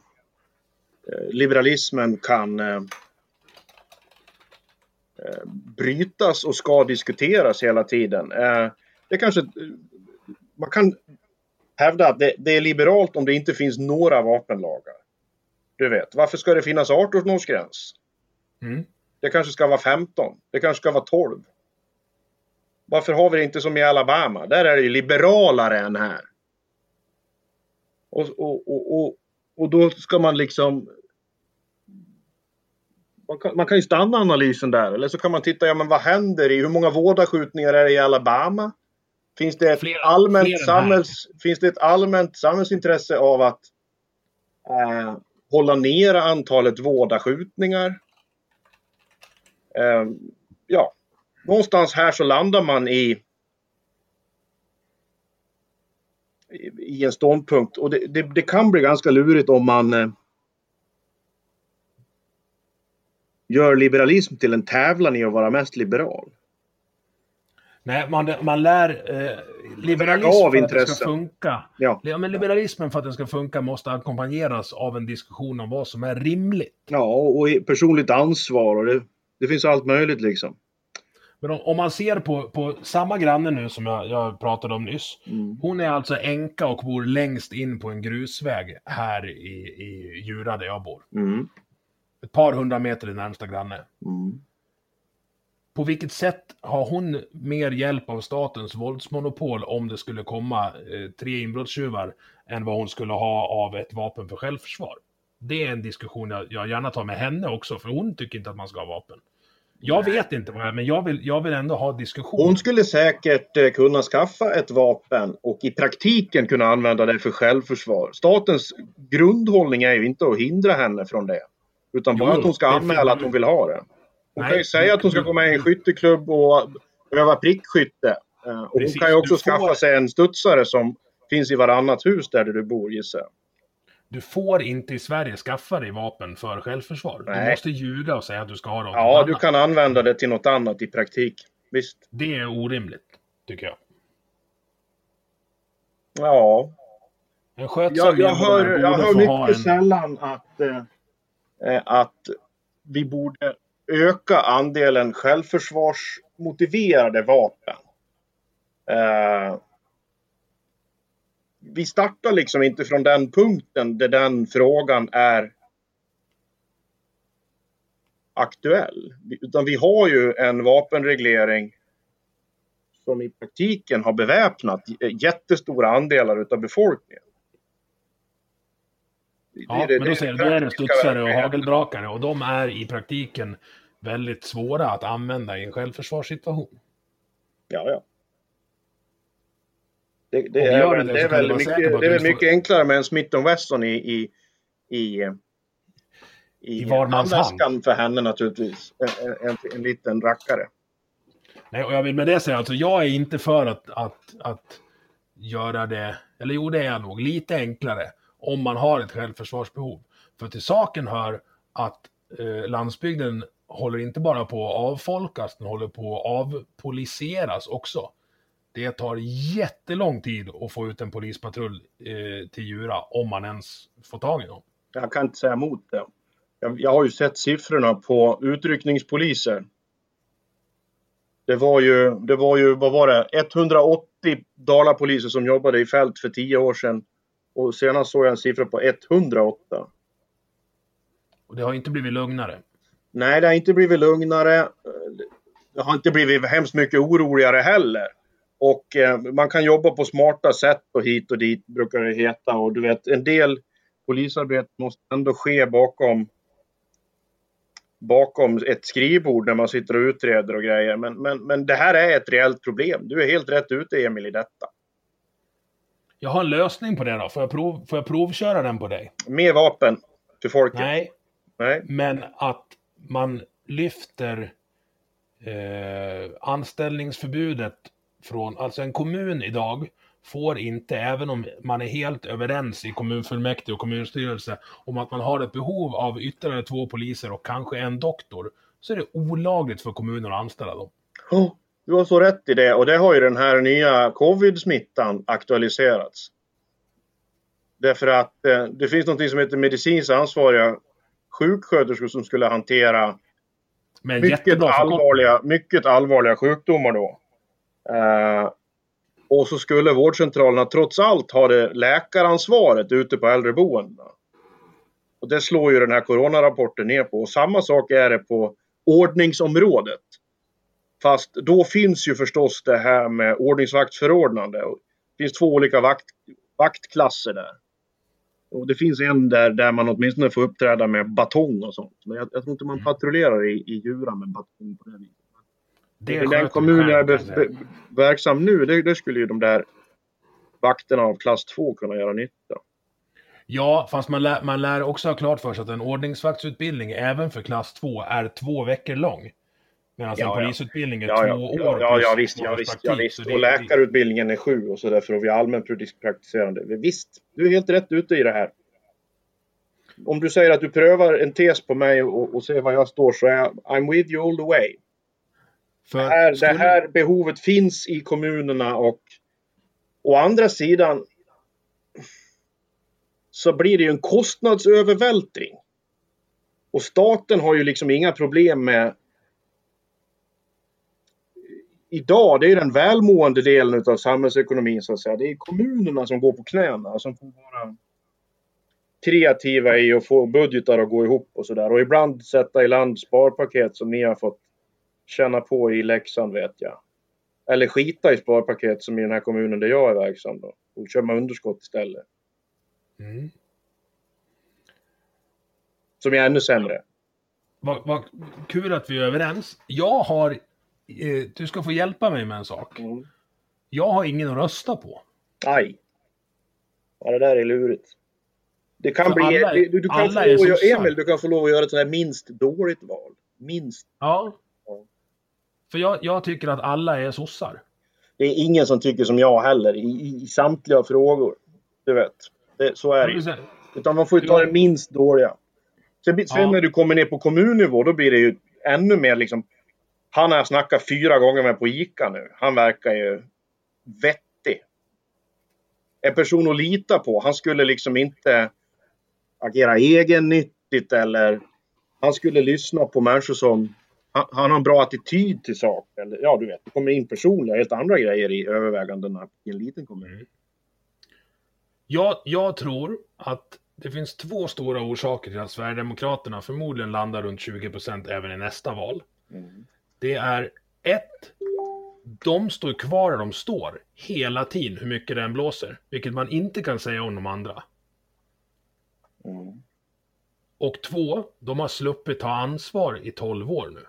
liberalismen kan eh, brytas och ska diskuteras hela tiden. Det kanske, man kan hävda att det, det, är liberalt om det inte finns några vapenlagar. Du vet, varför ska det finnas 18-årsgräns? Mm. Det kanske ska vara 15. Det kanske ska vara 12. Varför har vi det inte som i Alabama? Där är det ju liberalare än här. Och, och, och, och, och då ska man liksom... Man kan, man kan ju stanna analysen där. Eller så kan man titta, ja men vad händer i, hur många vårdarskjutningar är det i Alabama? Finns det ett, flera, allmänt, flera samhälls, finns det ett allmänt samhällsintresse av att eh, hålla ner antalet vårdarskjutningar? Eh, ja, någonstans här så landar man i i en ståndpunkt och det, det, det, kan bli ganska lurigt om man eh, gör liberalism till en tävlan i att vara mest liberal. Nej, man, man lär... Eh, liberalism för att det ska funka. Ja. ja. men liberalismen för att den ska funka måste ackompanjeras av en diskussion om vad som är rimligt. Ja, och personligt ansvar och det, det finns allt möjligt liksom. Men om, om, man ser på, på samma granne nu som jag, jag pratade om nyss. Mm. Hon är alltså änka och bor längst in på en grusväg här i, i Djura där jag bor. Mm. Ett par hundra meter i närmsta granne. Mm. På vilket sätt har hon mer hjälp av statens våldsmonopol om det skulle komma eh, tre inbrottstjuvar än vad hon skulle ha av ett vapen för självförsvar? Det är en diskussion jag, jag gärna tar med henne också, för hon tycker inte att man ska ha vapen. Jag vet inte vad jag men jag vill, jag vill ändå ha diskussion. Hon skulle säkert eh, kunna skaffa ett vapen och i praktiken kunna använda det för självförsvar. Statens grundhållning är ju inte att hindra henne från det. Utan bara jo, att hon ska anmäla att hon vill ha det. Hon Nej, kan ju säga att hon ska gå med i en skytteklubb och öva prickskytte. Eh, och Precis, hon kan ju också får... skaffa sig en studsare som finns i varannat hus där du bor gissar jag. Du får inte i Sverige skaffa dig vapen för självförsvar. Nej. Du måste ljuga och säga att du ska ha dem. Ja, du kan använda det till något annat i praktik. Visst. Det är orimligt, tycker jag. Ja. En jag, jag hör, jag hör mycket en... sällan att, eh, eh, att vi borde öka andelen självförsvarsmotiverade vapen. Eh, vi startar liksom inte från den punkten där den frågan är aktuell. Utan vi har ju en vapenreglering som i praktiken har beväpnat jättestora andelar utav befolkningen. Ja, det, men då säger du, då är det studsare och hagelbrakare och de är i praktiken väldigt svåra att använda i en självförsvarssituation. Ja, ja. Det, det, är, det, det, är väl mycket, det är väl mycket enklare med en Smith Wesson i, i, i, i, I handväskan för henne naturligtvis. En, en, en, liten rackare. Nej, och jag vill med det säga, alltså jag är inte för att, att, att göra det, eller jo det är jag nog, lite enklare om man har ett självförsvarsbehov. För till saken hör att eh, landsbygden håller inte bara på att avfolkas, den håller på att avpoliseras också. Det tar jättelång tid att få ut en polispatrull eh, till Djura om man ens får tag i dem. Jag kan inte säga emot det. Jag, jag har ju sett siffrorna på utryckningspoliser. Det var ju, det var ju, vad var det, 180 Dalapoliser som jobbade i fält för tio år sedan. Och senast såg jag en siffra på 108. Och det har inte blivit lugnare? Nej, det har inte blivit lugnare. Det har inte blivit hemskt mycket oroligare heller. Och eh, man kan jobba på smarta sätt och hit och dit brukar det heta. Och du vet, en del polisarbete måste ändå ske bakom bakom ett skrivbord när man sitter och utreder och grejer. Men, men, men det här är ett reellt problem. Du är helt rätt ute Emil i detta. Jag har en lösning på det då. Får jag, prov, får jag provköra den på dig? Mer vapen till folket? Nej. Nej. Men att man lyfter eh, anställningsförbudet från, alltså en kommun idag får inte, även om man är helt överens i kommunfullmäktige och kommunstyrelse om att man har ett behov av ytterligare två poliser och kanske en doktor, så är det olagligt för kommunen att anställa dem. Oh, du har så rätt i det och det har ju den här nya covid-smittan aktualiserats. Därför att eh, det finns något som heter medicinskt ansvariga sjuksköterskor som skulle hantera mycket allvarliga, mycket allvarliga sjukdomar då. Eh, och så skulle vårdcentralerna trots allt ha det läkaransvaret ute på äldreboendena. Och det slår ju den här coronarapporten ner på. Och samma sak är det på ordningsområdet. Fast då finns ju förstås det här med ordningsvaktsförordnande. Det finns två olika vakt, vaktklasser där. Och det finns en där, där man åtminstone får uppträda med batong och sånt. Men jag, jag tror inte man mm. patrullerar i, i djura med batong på det viset. Det I den kommun jag är verksam nu, det, det, skulle ju de där vakterna av klass 2 kunna göra nytta. Ja, fast man lär, man lär också ha klart för sig att en ordningsvaktsutbildning även för klass 2 är två veckor lång. Medan ja, en polisutbildning är ja, två ja, år. Ja, ja, visst. Ja, visst, ja, visst. Och läkarutbildningen är sju och så där för att bli allmänpraktiserande. Visst, du är helt rätt ute i det här. Om du säger att du prövar en tes på mig och, och ser var jag står så är jag I'm with you all the way. För det, här, skulle... det här behovet finns i kommunerna och å andra sidan så blir det ju en kostnadsövervältring. Och staten har ju liksom inga problem med idag, det är den välmående delen av samhällsekonomin så att säga. Det är kommunerna som går på knäna, som får vara kreativa i att få budgetar att gå ihop och sådär. Och ibland sätta i land sparpaket som ni har fått känna på i Leksand vet jag. Eller skita i sparpaket som i den här kommunen där jag är verksam då. Och köra med underskott istället. Mm. Som är ännu sämre. Vad, vad kul att vi är överens. Jag har du ska få hjälpa mig med en sak. Mm. Jag har ingen att rösta på. Aj. Ja, det där är lurigt. Det kan För bli... Alla, du, du, kan få lov att, Emil, du kan få lov att göra ett sånt här minst dåligt val. Minst. Ja. ja. För jag, jag tycker att alla är sossar. Det är ingen som tycker som jag heller i, i, i samtliga frågor. Du vet. Det, så är det Utan man får ju ta det minst dåliga. Sen, sen ja. när du kommer ner på kommunnivå, då blir det ju ännu mer liksom han har jag snackat fyra gånger med på ICA nu. Han verkar ju vettig. En person att lita på. Han skulle liksom inte agera egennyttigt eller han skulle lyssna på människor som han, han har en bra attityd till saker. Eller, ja, du vet, det kommer in personliga, helt andra grejer i övervägandena i en liten kommun. Mm. Jag, jag tror att det finns två stora orsaker till att Sverigedemokraterna förmodligen landar runt 20 procent även i nästa val. Mm. Det är ett, de står kvar där de står hela tiden, hur mycket det än blåser. Vilket man inte kan säga om de andra. Mm. Och två, de har sluppit ta ansvar i 12 år nu.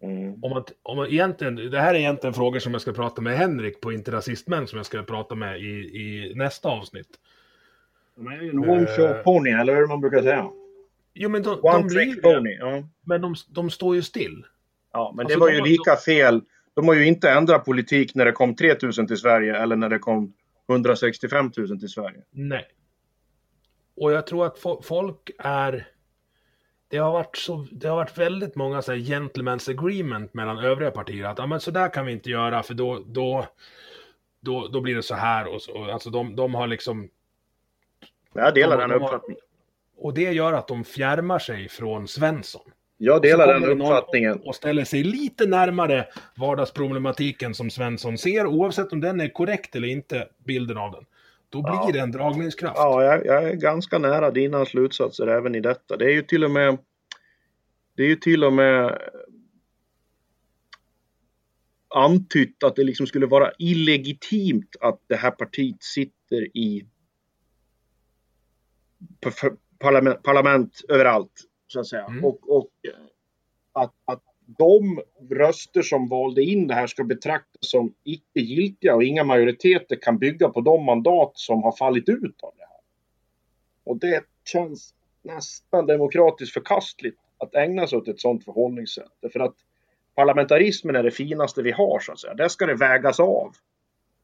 Mm. Om man, om man egentligen, det här är egentligen frågor som jag ska prata med Henrik på Inte Rasistmän som jag ska prata med i, i nästa avsnitt. De är ju en one show pony, eller hur man brukar säga. Jo, men de, one de blir, pony. Ja. Men de, de står ju still. Ja, men alltså, det var ju lika fel. De har ju inte ändrat politik när det kom 3000 till Sverige eller när det kom 165 000 till Sverige. Nej. Och jag tror att folk är... Det har varit, så, det har varit väldigt många så här gentlemen's agreement mellan övriga partier. Att ah, men så där kan vi inte göra för då, då, då, då blir det så här. Och så. Alltså de, de har liksom... Jag delar de, den de uppfattningen. Och det gör att de fjärmar sig från Svensson. Jag delar den uppfattningen. Och ställer sig lite närmare vardagsproblematiken som Svensson ser, oavsett om den är korrekt eller inte, bilden av den. Då blir ja. det en dragningskraft. Ja, jag, jag, är ganska nära dina slutsatser även i detta. Det är ju till och med det är ju till och med antytt att det liksom skulle vara illegitimt att det här partiet sitter i parlament, parlament överallt så att säga. Mm. Och, och att, att de röster som valde in det här ska betraktas som icke giltiga och inga majoriteter kan bygga på de mandat som har fallit ut av det här. Och det känns nästan demokratiskt förkastligt att ägna sig åt ett sådant förhållningssätt. För att parlamentarismen är det finaste vi har så att säga. Där ska det vägas av.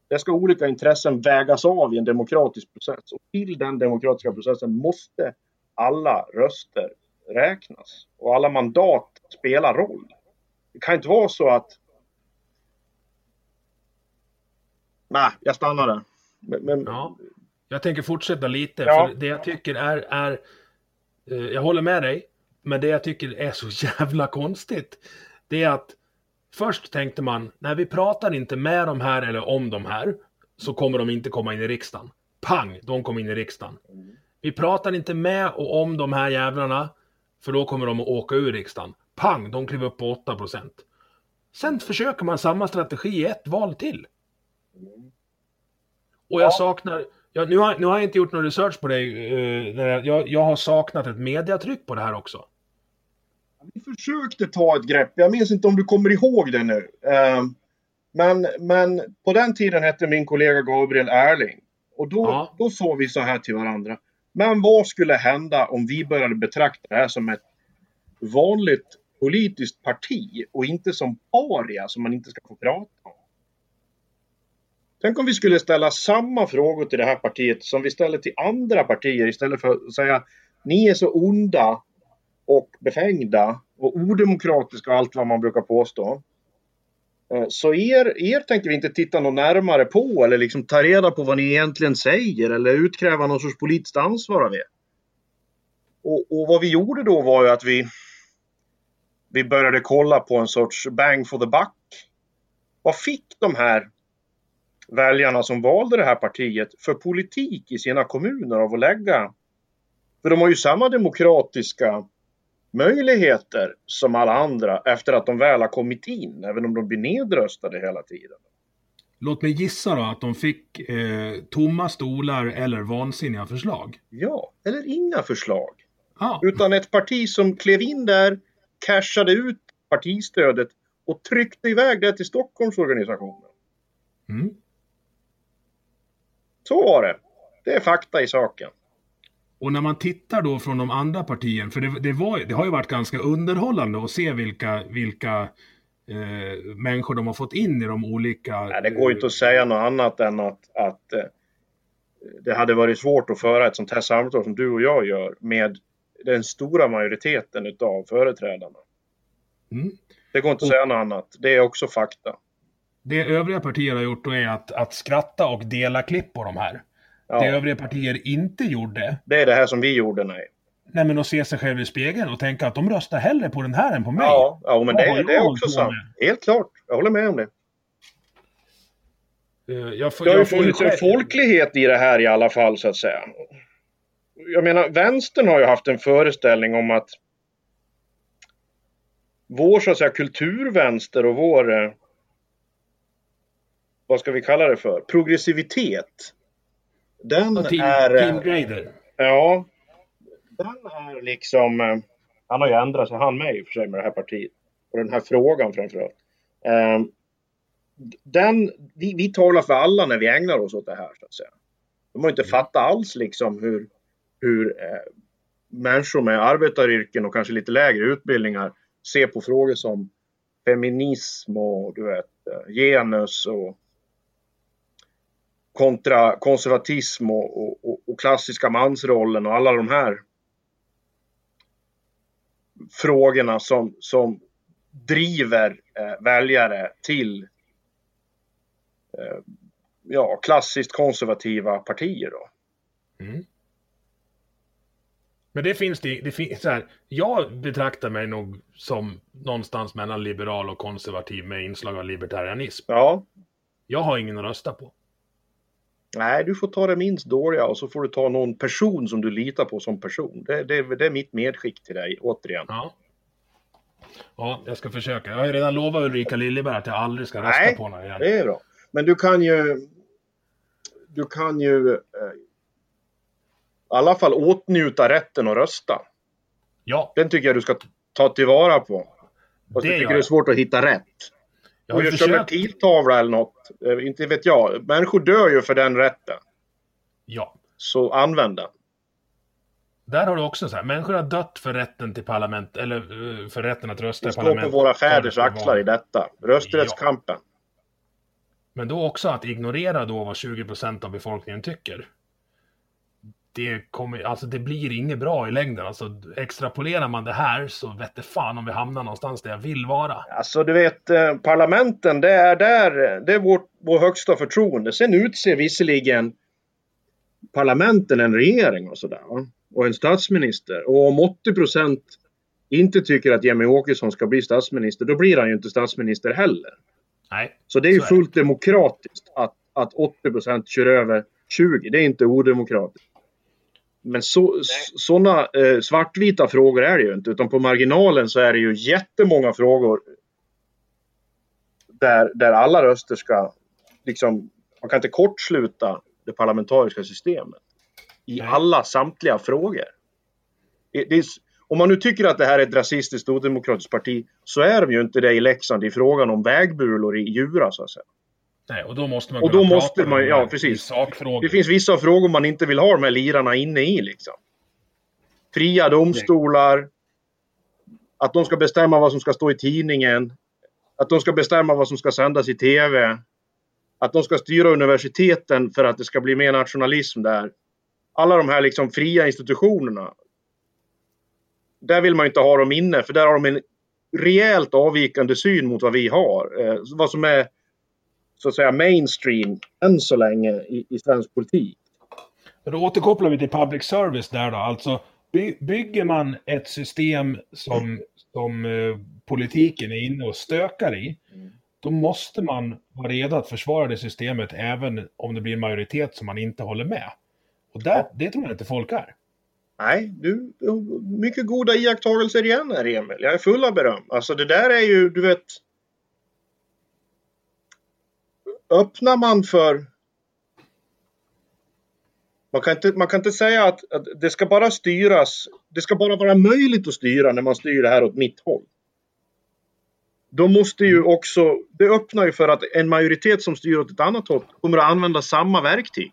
Där ska olika intressen vägas av i en demokratisk process. Och till den demokratiska processen måste alla röster räknas. Och alla mandat spelar roll. Det kan inte vara så att... Nej, jag stannar där. Men, men... Ja. Jag tänker fortsätta lite, Ja. för det jag tycker är, är eh, jag håller med dig, men det jag tycker är så jävla konstigt, det är att först tänkte man, när vi pratar inte med de här eller om de här, så kommer de inte komma in i riksdagen. Pang, de kom in i riksdagen. Vi pratar inte med och om de här jävlarna, för då kommer de att åka ur riksdagen. Pang, de klev upp på 8%. Sen försöker man samma strategi i ett val till. Och jag Ja. saknar, jag, nu, har, nu har jag inte gjort någon research på dig, när jag, jag, har saknat ett mediatryck på det här också. Vi försökte ta ett grepp. Jag minns inte om du kommer ihåg det nu. Eh, Men, men på den tiden hette min kollega Gabriel Erling. Och då, Ja. då sa vi så här till varandra. Men vad skulle hända om vi började betrakta det här som ett vanligt politiskt parti och inte som paria som man inte ska få prata om? Tänk om vi skulle ställa samma frågor till det här partiet som vi ställer till andra partier istället för att säga ni är så onda och befängda och odemokratiska och allt vad man brukar påstå. Eh, så er, er tänker vi inte titta något närmare på eller liksom ta reda på vad ni egentligen säger eller utkräva någon sorts politiskt ansvar av er. Och, och vad vi gjorde då var ju att vi, vi började kolla på en sorts bang for the buck. Vad fick de här väljarna som valde det här partiet för politik i sina kommuner av att lägga? För de har ju samma demokratiska möjligheter som alla andra efter att de väl har kommit in, även om de blir nedröstade hela tiden. Låt mig gissa då att de fick eh, tomma stolar eller vansinniga förslag. Ja, eller inga förslag. Ja, Utan ett parti som klev in där, cashade ut partistödet och tryckte iväg det till Stockholmsorganisationen. mm. Så var det. Det är fakta i saken. Och när man tittar då från de andra partierna, för det, det, var, det har ju varit ganska underhållande att se vilka, vilka eh, människor de har fått in i de olika... Nej, det går ju inte att säga något annat än att, att eh, det hade varit svårt att föra ett sånt här samtal som du och jag gör med den stora majoriteten utav företrädarna. Mm. Det går inte att säga något annat. Det är också fakta. Det övriga partier har gjort då är att, att skratta och dela klipp på de här. Det Ja, övriga partier inte gjorde, det är det här som vi gjorde, nej. nej men att se sig själv i spegeln och tänka att de röstar hellre på den här än på mig. Ja, ja men det, det är också sant. med? Helt klart. Jag håller med om det. Eh, Jag får, Det har ju jag får funnits en folklighet i det här i alla fall, så att säga. Jag menar, vänstern har ju haft en föreställning om att vår, så att säga, kulturvänster och vår, eh, vad ska vi kalla det för, progressivitet. Den Team, är... team Grader. Ja. Den är liksom... eh, Han har ju ändrat sig, han med i och för sig, med det här partiet. Och den här frågan framförallt. Eh, Den, vi, vi talar för alla när vi ägnar oss åt det här, så att säga. De har inte fattat alls liksom hur, hur eh, människor med arbetaryrken och kanske lite lägre utbildningar ser på frågor som feminism och du vet, eh, genus och kontra konservatism och, och, och, klassiska mansrollen och alla de här frågorna som, som driver eh, väljare till eh, ja, klassiskt konservativa partier. Då. Mm. Men det finns det, det finns så här, jag betraktar mig nog som någonstans mellan liberal och konservativ med inslag av libertarianism. Ja, Jag har ingen att rösta på. Nej, du får ta det minst dåliga och så får du ta någon person som du litar på som person. Det, det, det är mitt medskick till dig, återigen. Ja. Ja, jag ska försöka. Jag har ju redan lovat Ulrika Liljeberg att jag aldrig ska rösta Nej, på henne igen. Det är bra. Men du kan ju... Du kan ju eh, i alla fall åtnjuta rätten att rösta. Ja, Den tycker jag du ska ta tillvara på. Fast det jag tycker gör det är jag. svårt att hitta rätt. Jag har ju piltavla eller något. Eh, Inte vet jag. Människor dör ju för den rätten. Ja. Så använd den. Där har du också så här, människor har dött för rätten till parlament, eller eh, för rätten att rösta Vi i står på parlament. våra fäders axlar i detta. Rösträttskampen. Men då också att ignorera då vad 20% av befolkningen tycker. Det, kommer, alltså det blir inget bra i längden. Alltså, extrapolerar man det här så vette fan om vi hamnar någonstans där jag vill vara. Alltså du vet, eh, parlamenten det är där, det är vårt, vår högsta förtroende. Sen utser visserligen parlamenten en regering och sådär. Och en statsminister. Och om 80 procent inte tycker att Jimmie Åkesson ska bli statsminister, då blir han ju inte statsminister heller. Nej, Så det är ju är fullt demokratiskt att, att 80 procent kör över 20. Det är inte odemokratiskt. Men så, sådana eh, svartvita frågor är det ju inte. Utan på marginalen så är det ju jättemånga frågor där, där alla röster ska... Liksom, man kan inte kortsluta det parlamentariska systemet i Nej. alla samtliga frågor. Är, om man nu tycker att det här är ett rasistiskt odemokratiskt parti så är de ju inte det i Leksand i frågan om vägbulor i Djura så att säga. Nej, och då måste man Och då måste man- ja, precis. sakfrågor. Det finns vissa frågor man inte vill ha de här lirarna inne i liksom. Fria domstolar. Att de ska bestämma vad som ska stå i tidningen. Att de ska bestämma vad som ska sändas i TV. Att de ska styra universiteten för att det ska bli mer nationalism där. Alla de här liksom fria institutionerna. Där vill man ju inte ha dem inne för där har de en rejält avvikande syn mot vad vi har. Eh, vad som är så att säga mainstream än så länge i, i svensk politik. Då återkopplar vi till public service där då. Alltså, by, bygger man ett system som, som eh, politiken är inne och stökar i, då måste man vara redo att försvara det systemet även om det blir en majoritet som man inte håller med. Och där, det tror jag inte folk är. Nej, du, mycket goda iakttagelser igen här Emil. Jag är full av beröm. Alltså det där är ju, du vet. Öppnar man för... Man kan inte, man kan inte säga att, att det ska bara styras. Det ska bara vara möjligt att styra när man styr det här åt mitt håll. Då måste ju också, det öppnar ju för att en majoritet som styr åt ett annat håll kommer att använda samma verktyg.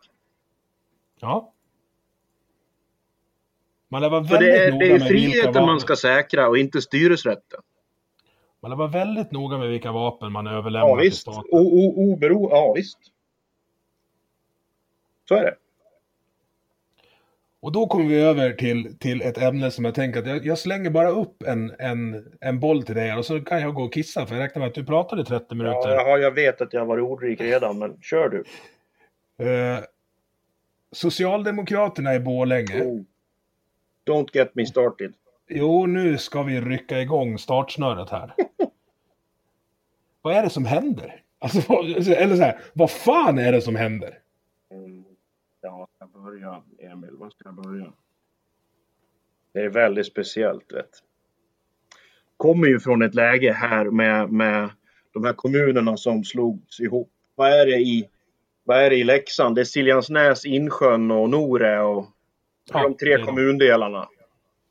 Ja. Man lär vara För väldigt det är, det är friheten man ska säkra och inte styresrätten. Man vara väldigt noga med vilka vapen man överlämnar Ja till visst. staten. O, o, obero, ja visst. Så är det. Och då kommer vi över till, till ett ämne som jag tänker att jag, jag slänger bara upp en, en, en boll till dig och så kan jag gå och kissa för jag räknar med att du pratade i 30 minuter. Ja, jag vet att jag var ordrik redan, men kör du. Eh, Socialdemokraterna i Borlänge. Oh. Don't get me started. Jo, nu ska vi rycka igång startsnöret här. vad är det som händer? Alltså, eller så här, vad fan är det som händer? Ja, ska jag börja, Emil? Var ska jag börja? Det är väldigt speciellt, vet. Kommer ju från ett läge här med, med de här kommunerna som slogs ihop. Vad är det i, vad är det i Leksand? Det är Siljansnäs, Insjön och Nore och Ja, de tre kommundelarna.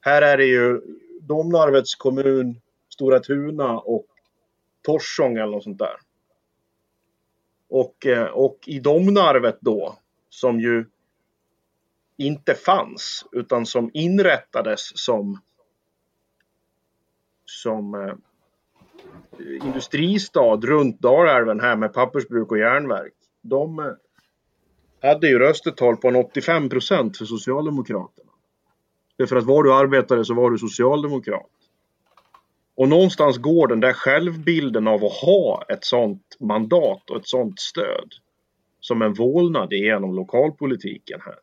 Här är det ju Domnarvets kommun, Stora Tuna och Torsång eller något sånt där. Och, eh, och i Domnarvet då, som ju inte fanns utan som inrättades som som eh, industristad runt Dalälven här med pappersbruk och järnverk. De eh, hade ju röstetal på en 85 procent för Socialdemokraterna. Därför att var du arbetare så var du socialdemokrat. Och någonstans går den där självbilden av att ha ett sånt mandat och ett sånt stöd som en vålnad igenom lokalpolitiken här.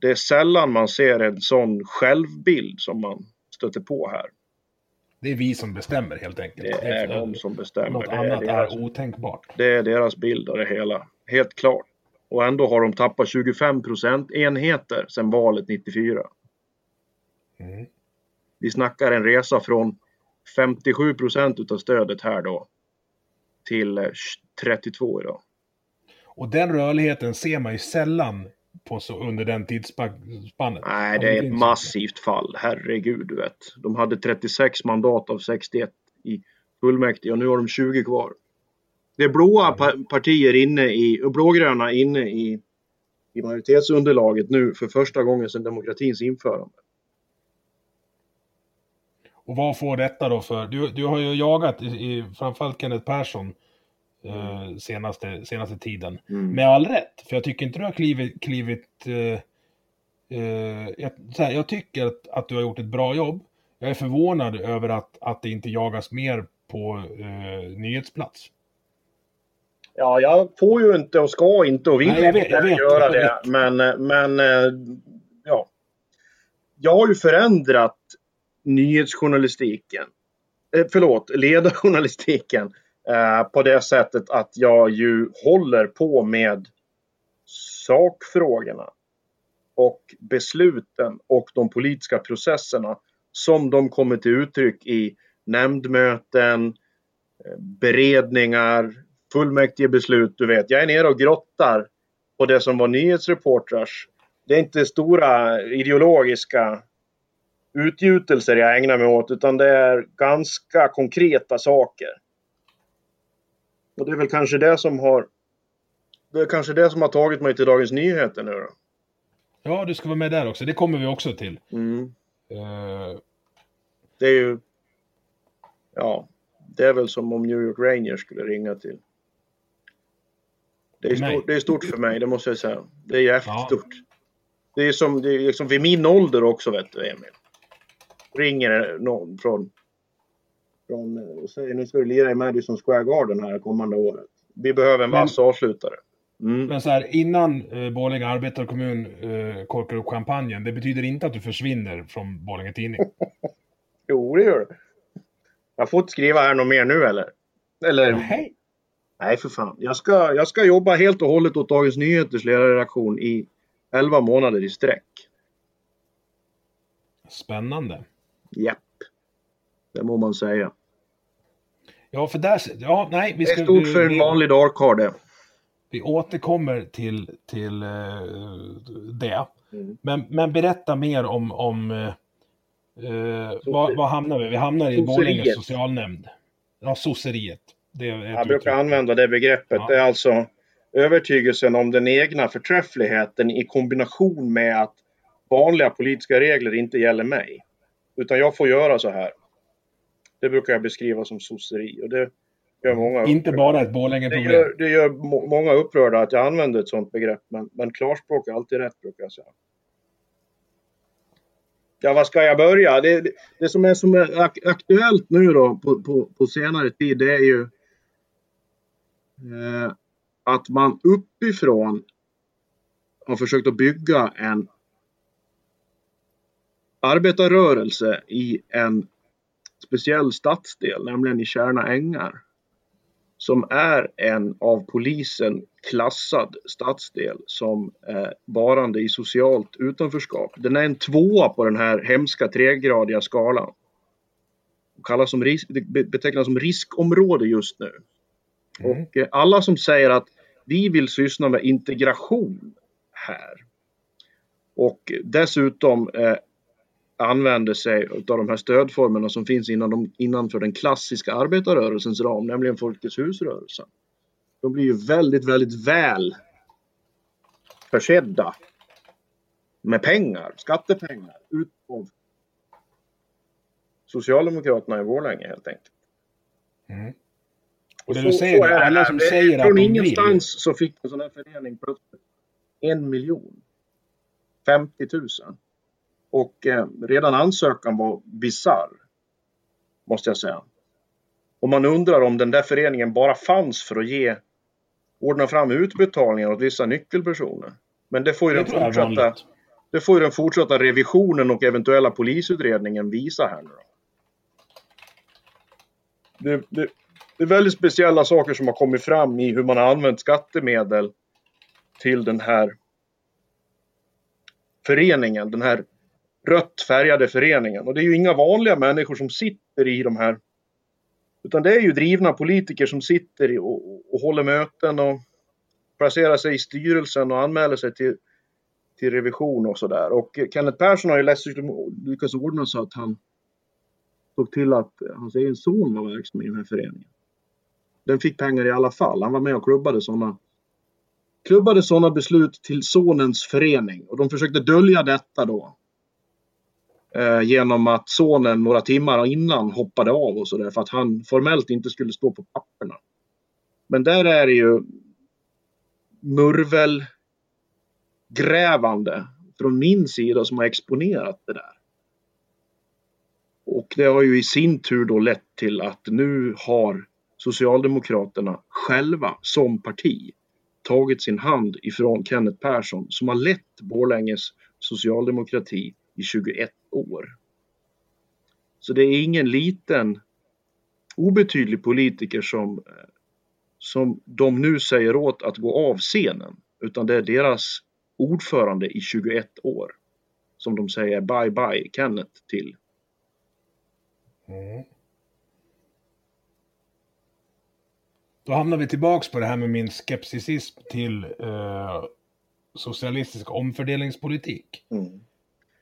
Det är sällan man ser en sån självbild som man stöter på här. Det är vi som bestämmer helt enkelt. Det är de som bestämmer. Något Det är annat deras är otänkbart. Det är deras bild av det hela. Helt klart. Och ändå har de tappat 25 procentenheter sedan valet 94. Mm. Vi snackar en resa från 57 procent utav stödet här då till eh, 32 idag. Och den rörligheten ser man ju sällan på så, under den tidsspannet. Nej, det är ett massivt fall. Herregud, du vet. De hade 36 mandat av 61 i fullmäktige och nu har de 20 kvar. Det är blåa pa partier inne i, och blågröna inne i, i majoritetsunderlaget nu för första gången sedan demokratins införande. Och vad får detta då för... Du, du har ju jagat i, i framförallt Kenneth Persson eh, senaste, senaste tiden. Mm. Med all rätt, för jag tycker inte du har klivit... klivit eh, eh, jag, här, jag tycker att, att du har gjort ett bra jobb. Jag är förvånad över att, att det inte jagas mer på eh, nyhetsplats. Ja, jag får ju inte och ska inte och vill Nej, jag vet- inte jag vet, göra jag det. Men, men eh, ja. Jag har ju förändrat nyhetsjournalistiken. Eh, förlåt, ledarjournalistiken. Eh, på det sättet att jag ju håller på med sakfrågorna. Och besluten och de politiska processerna som de kommer till uttryck i nämndmöten, eh, beredningar, fullmäktigebeslut, du vet. Jag är nere och grottar på det som var nyhetsreportrars. Det är inte stora ideologiska utgjutelser jag ägnar mig åt, utan det är ganska konkreta saker. Och det är väl kanske det som har det är kanske det som har tagit mig till Dagens Nyheter nu då. Ja, du ska vara med där också. Det kommer vi också till. Mm. Eh, Det är ju... Ja, det är väl som om New York Rangers skulle ringa till. Det är, stort, det är stort för mig, det måste jag säga. Det är jävligt Ja. stort. Det är som, det är liksom vid min ålder också vet du Emil. Ringer någon från... från och säger nu ska du lira i Madison Square Garden här kommande året. Vi behöver en vass avslutare. Mm. Men så här, innan eh, Borlänge arbetarkommun eh, korkar upp champagnen, det betyder inte att du försvinner från Borlänge Tidning. Jo, det gör det. Jag får inte skriva här något mer nu eller? Eller? Hej! Nej, för fan. Jag ska, jag ska jobba helt och hållet åt Dagens Nyheters ledarredaktion i 11 månader i sträck. Spännande. Japp. Det må man säga. Ja, för där... Ja, nej, vi Det ska... är stort för en vi, vanlig dagkarl det. vi återkommer till, till eh, det. Mm. Men, men berätta mer om... om eh, vad, vad hamnar vi? Vi hamnar i. Borlänge socialnämnd. Ja, sosseriet. Det Jag brukar uttryck. använda det begreppet. Ja. Det är alltså övertygelsen om den egna förträffligheten i kombination med att vanliga politiska regler inte gäller mig. Utan jag får göra så här. Det brukar jag beskriva som sosseri och det gör många Inte upprörda. bara ett Det Borlänge-problem. gör, det gör må- många upprörda att jag använder ett sådant begrepp, men, men klarspråk är alltid rätt brukar jag säga. Ja, var ska jag börja? Det, det, det som är, som är ak aktuellt nu då på, på, på senare tid, det är ju Eh, att man uppifrån har försökt att bygga en arbetarrörelse i en speciell stadsdel, nämligen i Kärna Ängar som är en av polisen klassad stadsdel som är varande i socialt utanförskap. Den är en tvåa på den här hemska tregradiga skalan. Kallas som risk, betecknas som riskområde just nu. Mm. Och eh, alla som säger att vi vill syssla med integration här och dessutom eh, använder sig av de här stödformerna som finns inom de, innanför den klassiska arbetarrörelsens ram, nämligen Folkets husrörelsen. De blir ju väldigt, väldigt väl försedda med pengar, skattepengar, ut av Socialdemokraterna i Borlänge helt enkelt. Mm. Och det du säger, det alla som Det- säger att Från ingenstans så fick en sån här förening plötsligt en miljon. 50 000. Och eh, redan ansökan var bizarr. Måste jag säga. Och man undrar om den där föreningen bara fanns för att ge ordna fram utbetalningar åt vissa nyckelpersoner. Men det får ju Det den fortsatta det får ju den fortsatta revisionen och eventuella polisutredningen visa här nu då. Det, det, det är väldigt speciella saker som har kommit fram i hur man har använt skattemedel till den här föreningen, den här rött färgade föreningen. Och det är ju inga vanliga människor som sitter i de här utan det är ju drivna politiker som sitter och, och, och håller möten och placerar sig i styrelsen och anmäler sig till till revision och sådär. Och Kenneth Persson har ju dessutom lyckats ordna så att han såg till att hans egen son var verksam i den här föreningen. Den fick pengar i alla fall. Han var med och klubbade sådana klubbade sådana beslut till sonens förening och de försökte dölja detta då. Eh, genom att sonen några timmar innan hoppade av och sådär för att han formellt inte skulle stå på papperna. Men där är det ju murvelgrävande från min sida som har exponerat det där. Och det har ju i sin tur då lett till att nu har Socialdemokraterna själva som parti tagit sin hand ifrån Kenneth Persson som har lett Borlänges socialdemokrati i 21 år. Så det är ingen liten obetydlig politiker som, eh, som de nu säger åt att gå av scenen, utan det är deras ordförande i 21 år som de säger bye bye Kenneth till. Mm. Då hamnar vi tillbaks på det här med min skepticism till eh, socialistisk omfördelningspolitik. Mm.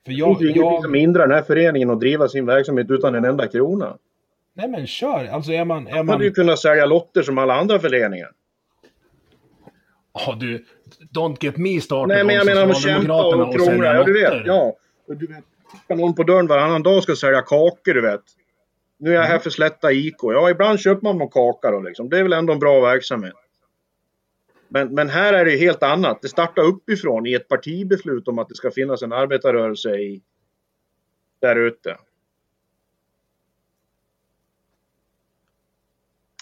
För jag, det är jag... hindrar den här föreningen att driva sin verksamhet utan en enda krona. Nej men kör! Alltså är man... Är man... hade ju kunnat sälja lotter som alla andra föreningar. Ja du, don't get me started Nej men jag menar att kämpa och krångla, ja du vet. Ja. Du vet, någon på dörren varannan dag ska sälja kakor du vet. Nu är jag här mm. för Slätta IK. Ja, ibland köper man någon kaka då liksom. Det är väl ändå en bra verksamhet. Men, men här är det helt annat. Det startar uppifrån i ett partibeslut om att det ska finnas en arbetarrörelse i, där ute.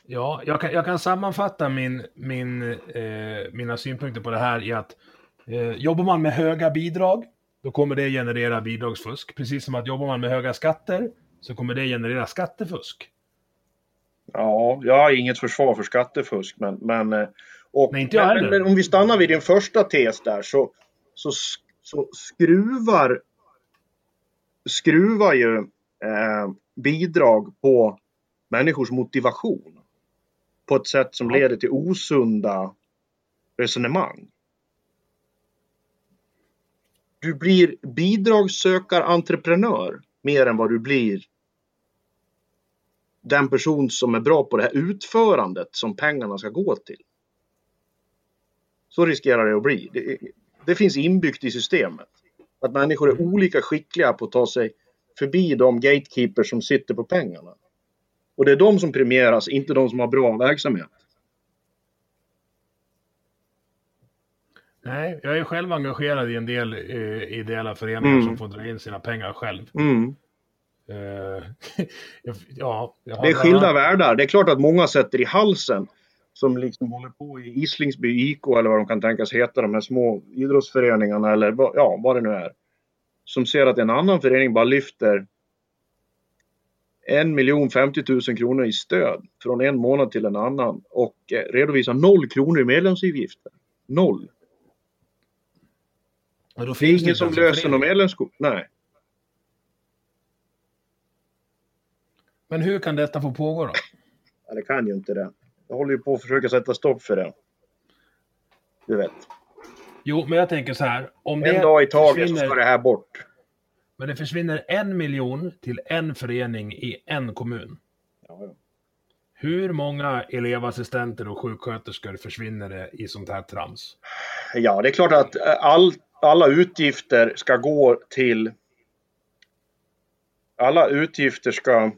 Ja, jag kan, jag kan sammanfatta min, min, eh, mina synpunkter på det här i att eh, jobbar man med höga bidrag, då kommer det generera bidragsfusk. Precis som att jobbar man med höga skatter, så kommer det generera skattefusk. Ja, jag har inget försvar för skattefusk, men... men eh, och, Nej, inte jag men, men, om vi stannar vid din första tes där så, så, så skruvar, skruvar ju eh, bidrag på människors motivation på ett sätt som leder till osunda resonemang. Du blir bidragssökar-entreprenör mer än vad du blir den person som är bra på det här utförandet som pengarna ska gå till. Så riskerar det att bli. Det, det finns inbyggt i systemet. Att människor är olika skickliga på att ta sig förbi de gatekeepers som sitter på pengarna. Och det är de som premieras, inte de som har bra verksamhet. Nej, jag är själv engagerad i en del eh, ideella föreningar mm. som får dra in sina pengar själv. Mm. Uh, ja, det är skilda bara... världar. Det är klart att många sätter i halsen som liksom håller på i Islingsby IK eller vad de kan tänkas heta, de här små idrottsföreningarna eller ja, vad det nu är. Som ser att en annan förening bara lyfter en miljon 50 000 kronor i stöd från en månad till en annan och eh, redovisar noll kronor i medlemsavgifter. Noll. det är ingen som löser någon medlemskort. Nej. Men hur kan detta få pågå då? Ja, det kan ju inte det. Jag håller ju på att försöka sätta stopp för det. Du vet. Jo, men jag tänker så här. Om en dag i taget försvinner... så ska det här bort. Men det försvinner en miljon till en förening i en kommun. Ja, ja. Hur många elevassistenter och sjuksköterskor försvinner det i sånt här trams? Ja, det är klart att eh, all, alla utgifter ska gå till... Alla utgifter ska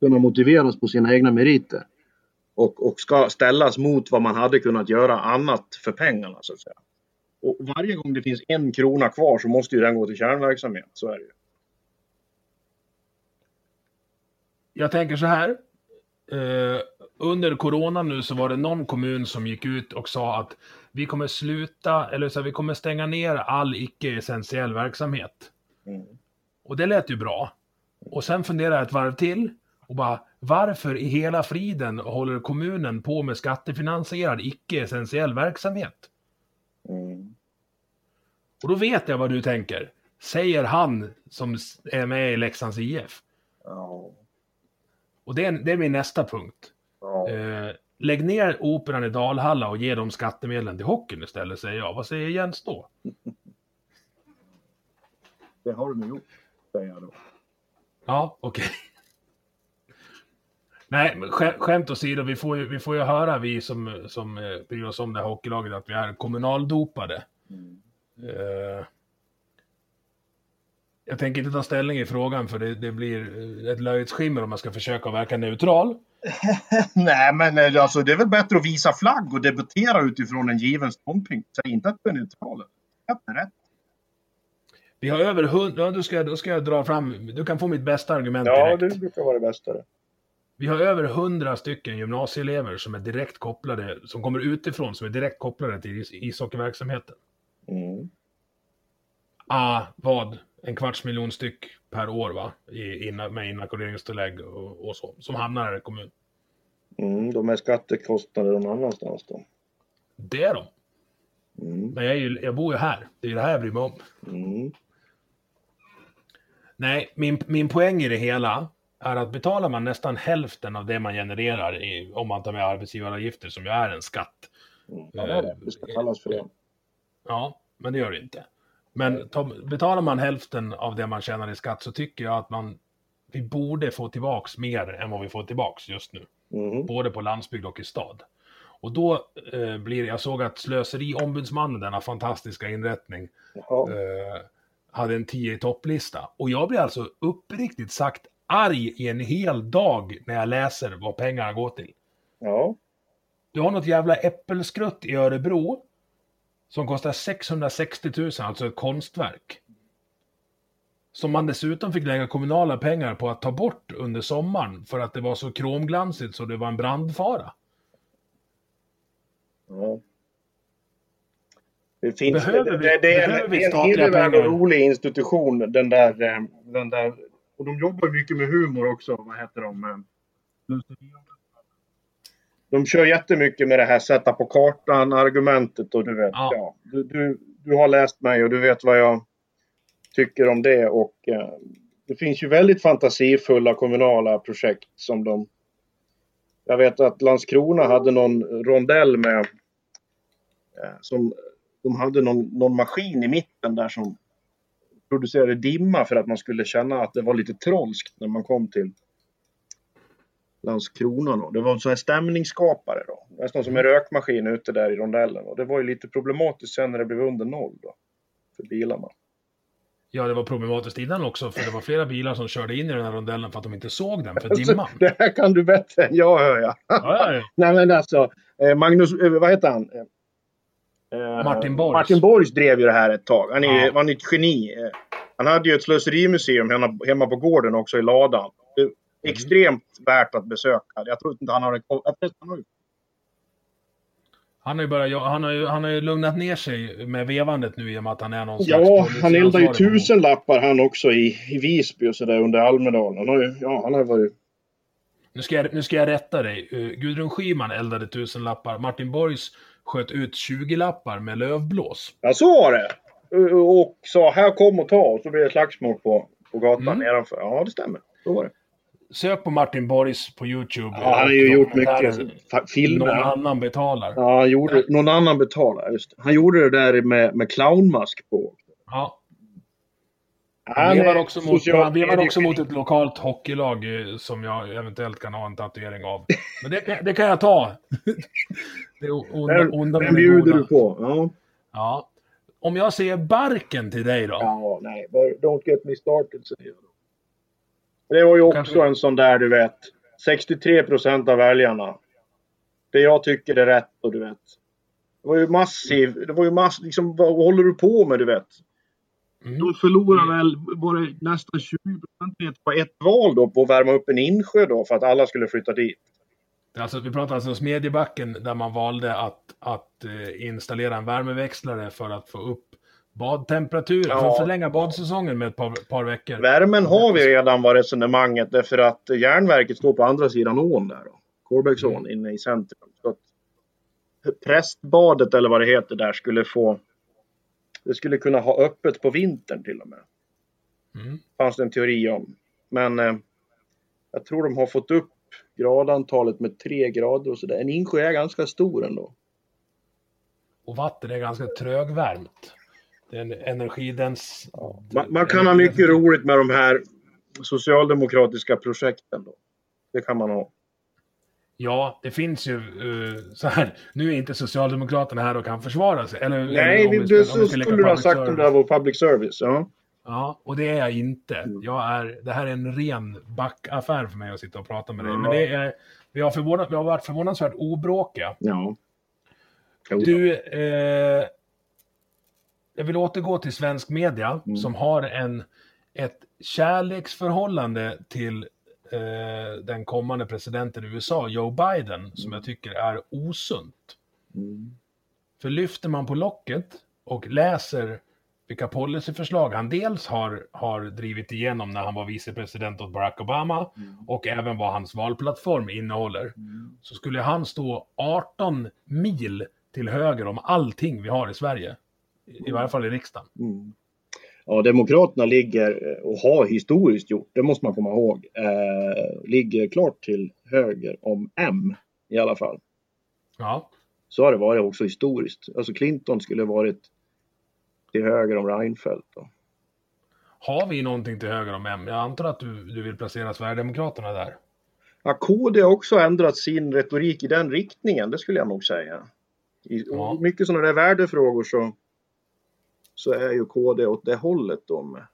kunna motiveras på sina egna meriter. Och, och ska ställas mot vad man hade kunnat göra annat för pengarna så att säga. Och varje gång det finns en krona kvar så måste ju den gå till kärnverksamhet. Så är det ju. Jag tänker så här. Eh, under corona nu så var det någon kommun som gick ut och sa att vi kommer sluta, eller så här, vi kommer stänga ner all icke-essentiell verksamhet. Mm. Och det lät ju bra. Och sen funderade jag ett varv till och bara, varför i hela friden håller kommunen på med skattefinansierad icke-essentiell verksamhet? Mm. Och då vet jag vad du tänker. Säger han som är med i Leksands IF. Ja. Och det är, det är min nästa punkt. Ja. Eh, lägg ner operan i Dalhalla och ge dem skattemedlen till hockeyn istället, säger jag. Vad säger Jens då? Det har du nog gjort, säger jag då. Ja, okej. Okay. Nej, skämt åsido, vi får ju, vi får ju höra, vi som, som eh, bryr oss om det här hockeylaget, att vi är kommunaldopade. Mm. Uh, jag tänker inte ta ställning i frågan, för det, det blir ett löjets skimmer om man ska försöka verka neutral. Nej, men eh, alltså, det är väl bättre att visa flagg och debattera utifrån en given ståndpunkt. Säg inte att du är neutral. Det är rätt. Vi har över hundra, ja, då, ska, jag- då ska jag dra fram, du kan få mitt bästa argument Ja, direkt. det brukar vara det bästa. Vi har över hundra stycken gymnasieelever som är direkt kopplade, som kommer utifrån, som är direkt kopplade till is- ishockeyverksamheten. Mm. Ah, vad? En kvarts miljon styck per år va? I, inna, med inackorderingstillägg och, och så. Som hamnar här i kommun. Mm, de är skattekostnader någon annanstans då. Det är de. Mm. Men jag, är ju, jag bor ju här. Det är ju det här jag bryr mig om. Mm. Nej, min, min poäng i det hela är att betalar man nästan hälften av det man genererar i, om man tar med arbetsgivaravgifter som ju är en skatt. Mm. Ja, det är det. Det ska kallas för det. Ja, men det gör det inte. Men ta, betalar man hälften av det man tjänar i skatt så tycker jag att man vi borde få tillbaks mer än vad vi får tillbaks just nu. Mm. Både på landsbygd och i stad. Och då eh, blir jag såg att Slöseriombudsmannen, denna fantastiska inrättning, eh, hade en 10 i topplista. Och jag blir alltså uppriktigt sagt arg i en hel dag när jag läser vad pengarna går till. Ja. Du har något jävla äppelskrutt i Örebro som kostar 660 000, alltså ett konstverk. Som man dessutom fick lägga kommunala pengar på att ta bort under sommaren för att det var så kromglansigt så det var en brandfara. ja. Det finns... Behöver vi- det, det är behöver en, vi det är en hedervärd och rolig institution, den där, eh, den där... Och de jobbar mycket med humor också. Vad heter de? eh, De kör jättemycket med det här sätta på kartan-argumentet och du vet. Ja. Ja. du, du, du har läst mig och du vet vad jag tycker om det och eh, det finns ju väldigt fantasifulla kommunala projekt som de... Jag vet att Landskrona hade någon rondell med... Eh, som, de hade någon, någon maskin i mitten där som producerade dimma för att man skulle känna att det var lite trolskt när man kom till Landskrona. Då. Det var en sån här stämningsskapare då. Nästan som en rökmaskin ute där i rondellen. Och det var ju lite problematiskt sen när det blev under noll då. För bilarna. Ja, det var problematiskt innan också, för det var flera bilar som körde in i den här rondellen för att de inte såg den, för Alltså, dimman. det här kan du bättre än jag hör jag. Ja, ja, ja. Nej men alltså, eh, Magnus, eh, vad heter han? Eh, Martin Borgs. Martin Borgs drev ju det här ett tag. Han är Ja. ett geni. Eh, Han hade ju ett slöserimuseum hemma, hemma på gården också i ladan. Är extremt värt att besöka. Jag tror inte han har... Ja, förresten, han har ju- ja, han har ju, han har ju lugnat ner sig med vevandet nu i och med att han är någon slags Ja, han eldar ju tusen lappar han också i, i Visby och sådär under Almedalen. Han har ju, ja, han har varit... Nu ska, jag, nu ska jag rätta dig. Uh, Gudrun Schyman eldade tusen lappar. Martin Borgs sköt ut 20 lappar med lövblås. Ja, så var det! Och sa här kom och ta och så blev det slagsmål på, på gatan Mm. nedanför. Ja, det stämmer. Så var det. Sök på Martin Borgs på YouTube. Ja, han har ju gjort mycket filmer. Någon annan betalar. Ja. Ja, han gjorde, någon annan betalar. Just. Han gjorde det där med, med clownmask på. Han vevar också, mot, han vevar också mot ett lokalt hockeylag eh, som jag eventuellt kan ha en tatuering av. Men det, det kan jag ta. Det är onda, onda den bjuder du på. Ja. Ja. Om jag säger barken till dig då? ja, nej. Don't get me started, säger jag. Det var ju också Kanske- en sån där, du vet. 63 procent av väljarna. Det jag tycker är rätt och du vet. Det var ju massiv, det var ju mass, liksom, vad håller du på med, du vet? Mm. De förlorar väl var det nästan 20 procentenheter på ett val då på att värma upp en insjö då för att alla skulle flytta dit. Alltså, vi pratar alltså om Smedjebacken där man valde att, att eh, installera en värmeväxlare för att få upp badtemperaturen, Ja. för att förlänga badsäsongen med ett par, par veckor. Värmen har vi redan var resonemanget därför att järnverket står på andra sidan ån där då. Kolbäcksån Mm. inne i centrum. Så att prästbadet eller vad det heter där skulle få det skulle kunna ha öppet på vintern till och med. Mm. Fanns det en teori om. Men eh, jag tror de har fått upp gradantalet med tre grader och sådär. En insjö är ganska stor ändå. Och vatten är ganska trögvärmt. Det är en energidens... Man, man kan ha mycket roligt med de här socialdemokratiska projekten då. Det kan man ha. Ja, det finns ju uh, så här. Nu är inte Socialdemokraterna här och kan försvara sig. Eller, Nej, eller om vi, du, ska- om så skulle du ha sagt om service. det här var public service. Ja. Ja, och det är jag inte. Mm. Jag är, det här är en ren backaffär för mig att sitta och prata med dig. Ja. Men det är, vi har, förvånat, vi har varit förvånansvärt obråkiga. Ja. Du, eh, jag vill återgå till svensk media mm. som har en, ett kärleksförhållande till eh, den kommande presidenten i USA, Joe Biden, mm. som jag tycker är osunt. Mm. För lyfter man på locket och läser vilka policyförslag han dels har, har drivit igenom när han var vicepresident åt Barack Obama mm. och även vad hans valplattform innehåller, mm. så skulle han stå 18 mil till höger om allting vi har i Sverige. I, i varje fall i riksdagen. Mm. Ja, Demokraterna ligger, och har historiskt gjort, det måste man komma ihåg, eh, ligger klart till höger om M i alla fall. Ja. Så har det varit också historiskt. Alltså Clinton skulle varit till höger om Reinfeldt. Då. Har vi någonting till höger om M? Jag antar att du, du vill placera Sverigedemokraterna där? Ja, KD har också ändrat sin retorik i den riktningen, det skulle jag nog säga. I ja. mycket sådana där värdefrågor så, så är ju KD åt det hållet med.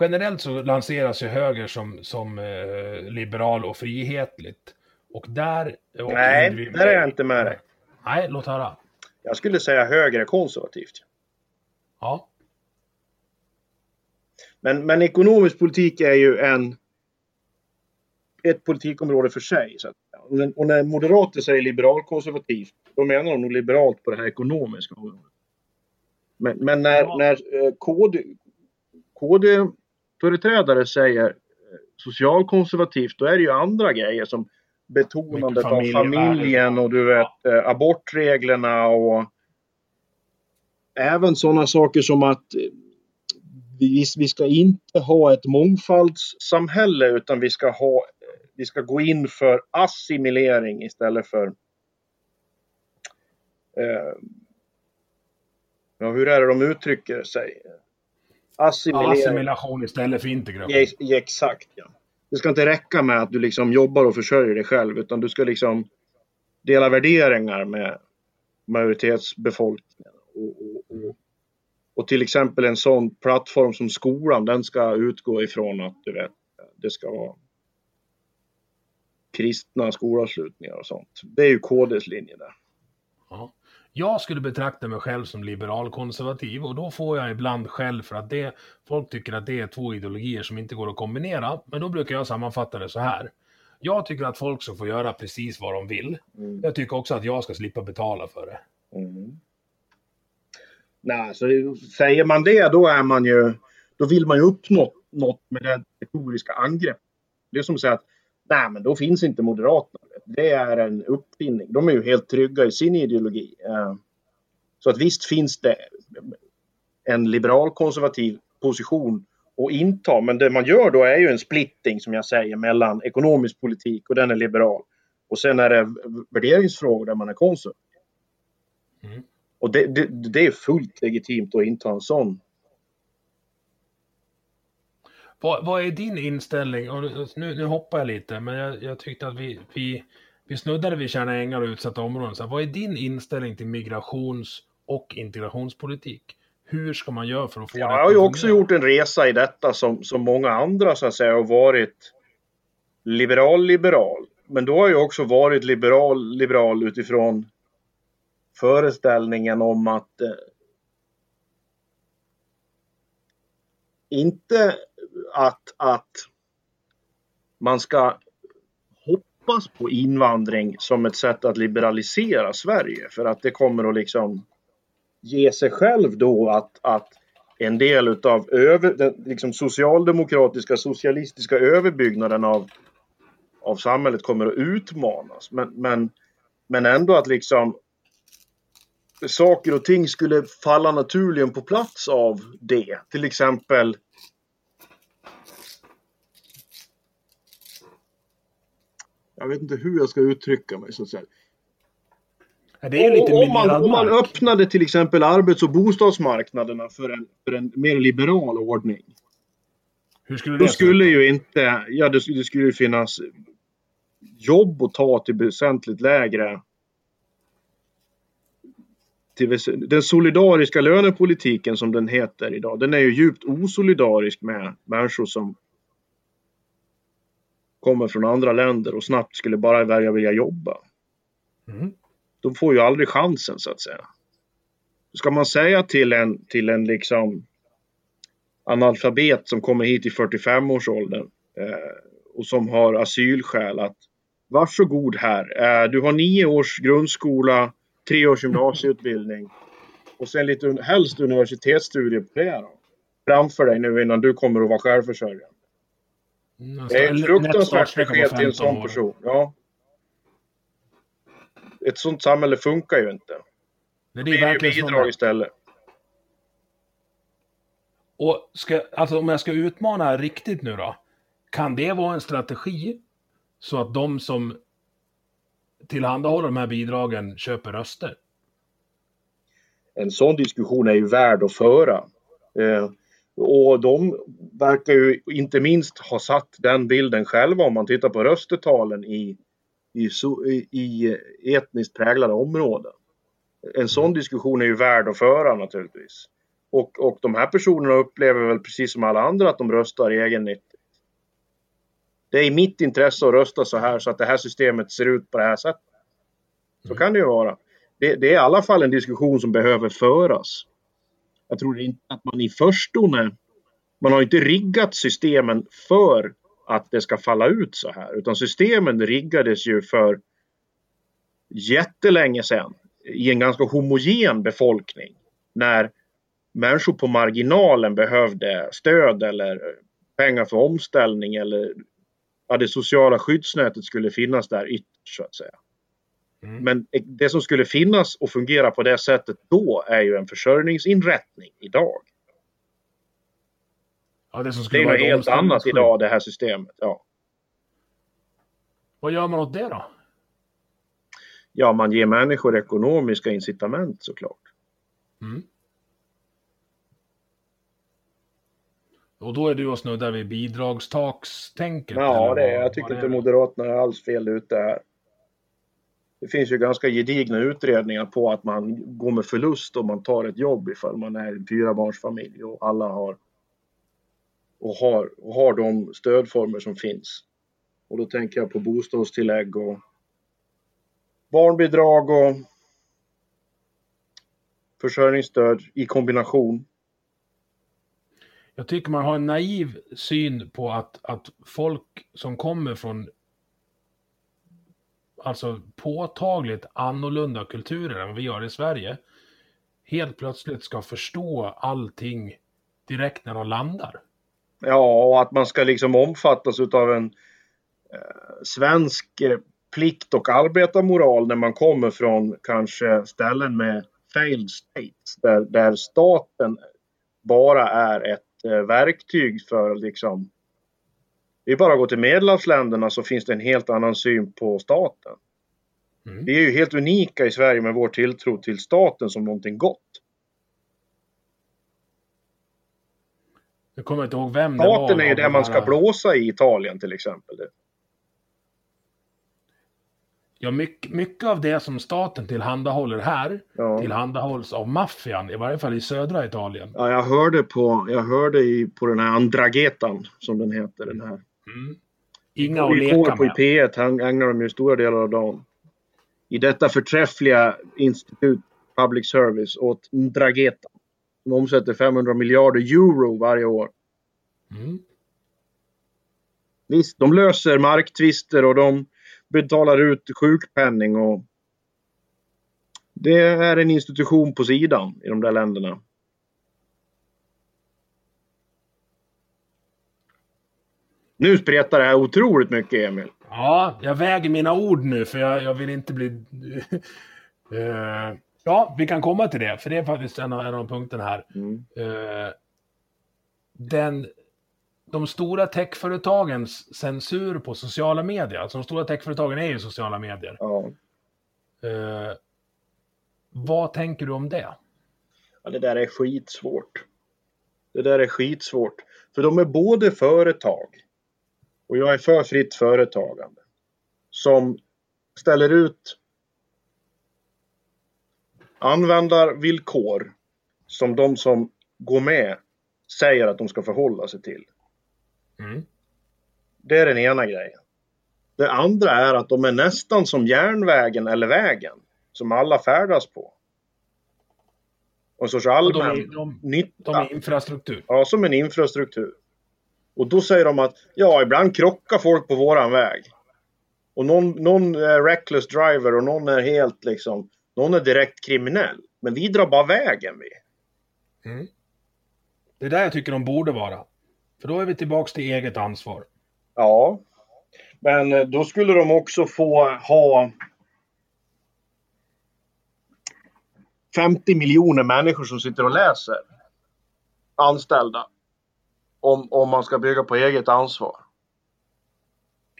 Generellt så lanseras ju höger som, som eh, liberal och frihetligt. Och där... Och Nej, där är jag inte med dig. Nej, låt höra. Jag skulle säga höger är konservativt. Ja. Men, men ekonomisk politik är ju en ett politikområde för sig. Så att, och när moderater säger liberalkonservativt, då menar de nog liberalt på det här ekonomiska området. Men, men när, ja. när eh, KD, KD-företrädare säger eh, socialkonservativt, då är det ju andra grejer som betonandet av familjen och du vet ja. Eh, abortreglerna och även sådana saker som att vi, vi ska inte ha ett mångfaldssamhälle utan vi ska ha vi ska gå in för assimilering istället för eh, ja, hur är det de uttrycker sig? Assimilering. Assimilation istället för integration. Ja, exakt, ja. Det ska inte räcka med att du liksom jobbar och försörjer dig själv utan du ska liksom dela värderingar med majoritetsbefolkningen. Och, och, och, och, till exempel en sån plattform som skolan, den ska utgå ifrån att du vet, det ska vara kristna skolavslutningar och sånt. Det är ju KDs linje där. Ja. Jag skulle betrakta mig själv som liberal-konservativ och då får jag ibland skäll för att det, folk tycker att det är två ideologier som inte går att kombinera. Men då brukar jag sammanfatta det så här. Jag tycker att folk ska få göra precis vad de vill. Mm. Jag tycker också att jag ska slippa betala för det. Mm. Nej, så säger man det då är man ju, då vill man ju uppnå något med det retoriska angrepp. Det är som att säga att Nej, men då finns inte Moderaterna. Det är en uppfinning. De är ju helt trygga i sin ideologi. Eh, så att visst finns det en liberal konservativ position att inta, men det man gör då är ju en splitting som jag säger mellan ekonomisk politik och den är liberal. Och sen är det värderingsfrågor där man är konservativ. Mm. Och det, det, det, är fullt legitimt att inta en sån vad, vad är din inställning? Och nu, nu hoppar jag lite, men jag, jag tyckte att vi, vi, vi snuddade vid Tjärna ängar och utsatta områden. Så vad är din inställning till migrations och integrationspolitik? Hur ska man göra för att få ja, det Jag har ju också gjort en resa i detta som, som många andra så att säga har varit liberal-liberal. Men då har jag också varit liberal-liberal utifrån föreställningen om att eh, inte att, att man ska hoppas på invandring som ett sätt att liberalisera Sverige för att det kommer att liksom ge sig själv då att, att en del utav över, den liksom socialdemokratiska socialistiska överbyggnaden av, av samhället kommer att utmanas. Men, men, men ändå att liksom saker och ting skulle falla naturligen på plats av det. Till exempel jag vet inte hur jag ska uttrycka mig så att säga. Det är lite om, man, om man öppnade till exempel arbets och bostadsmarknaderna för en, för en mer liberal ordning. Hur skulle det Då skulle ju inte, ja det, det skulle ju finnas jobb att ta till väsentligt lägre till, den solidariska lönepolitiken som den heter idag, den är ju djupt osolidarisk med människor som kommer från andra länder och snabbt skulle bara välja vilja jobba. Mm. De får ju aldrig chansen så att säga. Ska man säga till en, till en liksom analfabet som kommer hit i 45-årsåldern eh, och som har asylskäl att varsågod här, eh, du har nio års grundskola, tre års gymnasieutbildning och sen lite helst universitetsstudier på det då, framför dig nu innan du kommer att vara självförsörjande. Mm, Det är ett fruktansvärt besked till en 15 sån år. person. Ja. Ett sånt samhälle funkar ju inte. Det är Det är ju verkligen så. bidrag istället. Och ska, alltså om jag ska utmana riktigt nu då. Kan det vara en strategi så att de som tillhandahåller de här bidragen köper röster? En sån diskussion är ju värd att föra. Eh, och de verkar ju inte minst ha satt den bilden själva om man tittar på röstetalen i, i, i, etniskt präglade områden. En sån diskussion är ju värd att föra naturligtvis. Och, och de här personerna upplever väl precis som alla andra att de röstar egennyttigt. Det är i mitt intresse att rösta så här så att det här systemet ser ut på det här sättet. Så kan det ju vara. Det, det är i alla fall en diskussion som behöver föras. Jag tror inte att man i förstone, man har inte riggat systemen för att det ska falla ut så här. Utan systemen riggades ju för jättelänge sedan i en ganska homogen befolkning. När människor på marginalen behövde stöd eller pengar för omställning eller ja, det sociala skyddsnätet skulle finnas där ytterst så att säga. Mm. Men det som skulle finnas och fungera på det sättet då är ju en försörjningsinrättning idag. Ja, det som Det skulle är vara något helt annat idag det här systemet. Ja. Vad gör man åt det då? ja, man ger människor ekonomiska incitament såklart. Mm. Och då är du och snuddar vid bidragstakstänket? Ja, det, vad- jag tycker inte är det? Moderaterna är alls fel ute här. Det finns ju ganska gedigna utredningar på att man går med förlust om man tar ett jobb ifall man är en fyrabarnsfamilj och alla har och har, och har de stödformer som finns. Och då tänker jag på bostadstillägg och barnbidrag och försörjningsstöd i kombination. Jag tycker man har en naiv syn på att, att folk som kommer från alltså påtagligt annorlunda kulturer än vad vi gör i Sverige helt plötsligt ska förstå allting direkt när de landar. Ja, och att man ska liksom omfattas utav en eh, svensk eh, plikt och arbetarmoral när man kommer från kanske ställen med failed states där, där staten bara är ett eh, verktyg för liksom det är bara att gå till medelhavsländerna så finns det en helt annan syn på staten. Mm. Vi är ju helt unika i Sverige med vår tilltro till staten som någonting gott. Jag kommer inte ihåg vem det Staten var. är ju det de man ska blåsa i Italien till exempel. Ja, mycket, mycket av det som staten tillhandahåller här Ja. tillhandahålls av maffian, i varje fall i södra Italien. Ja, jag hörde på, jag hörde i, på den här Andragetan som den heter. Den här. Mm. Inga att Vi leka får på i med. P1 han ägnar de ju stora delar av dagen. I detta förträffliga institut public service åt Ndragetan. Som omsätter 500 miljarder euro varje år. Mm. Visst, de löser marktvister och de betalar ut sjukpenning och det är en institution på sidan i de där länderna. Nu spretar det här otroligt mycket, Emil. Ja, jag väger mina ord nu för jag, jag vill inte bli... Eh, ja, vi kan komma till det, för det är faktiskt en av, en av punkterna här. Mm. Eh, den, de stora techföretagens censur på sociala medier, alltså de stora techföretagen är ju sociala medier. Ja. Eh, vad tänker du om det? ja, det där är skitsvårt. Det där är skitsvårt. För de är både företag och jag är för fritt företagande. Som ställer ut användarvillkor som de som går med säger att de ska förhålla sig till. Mm. Det är den ena grejen. Det andra är att de är nästan som järnvägen eller vägen som alla färdas på. Och en sorts Och allmän de, är, de, nytta. de är infrastruktur. Ja, som en infrastruktur. Och då säger de att ja, ibland krockar folk på våran väg. Och någon, någon är reckless driver och någon är helt liksom, någon är direkt kriminell. Men vi drar bara vägen vi. Mm. Det är där jag tycker de borde vara. För då är vi tillbaks till eget ansvar. Ja. Men eh, då skulle de också få ha 50 miljoner människor som sitter och läser. Anställda. Om, om man ska bygga på eget ansvar.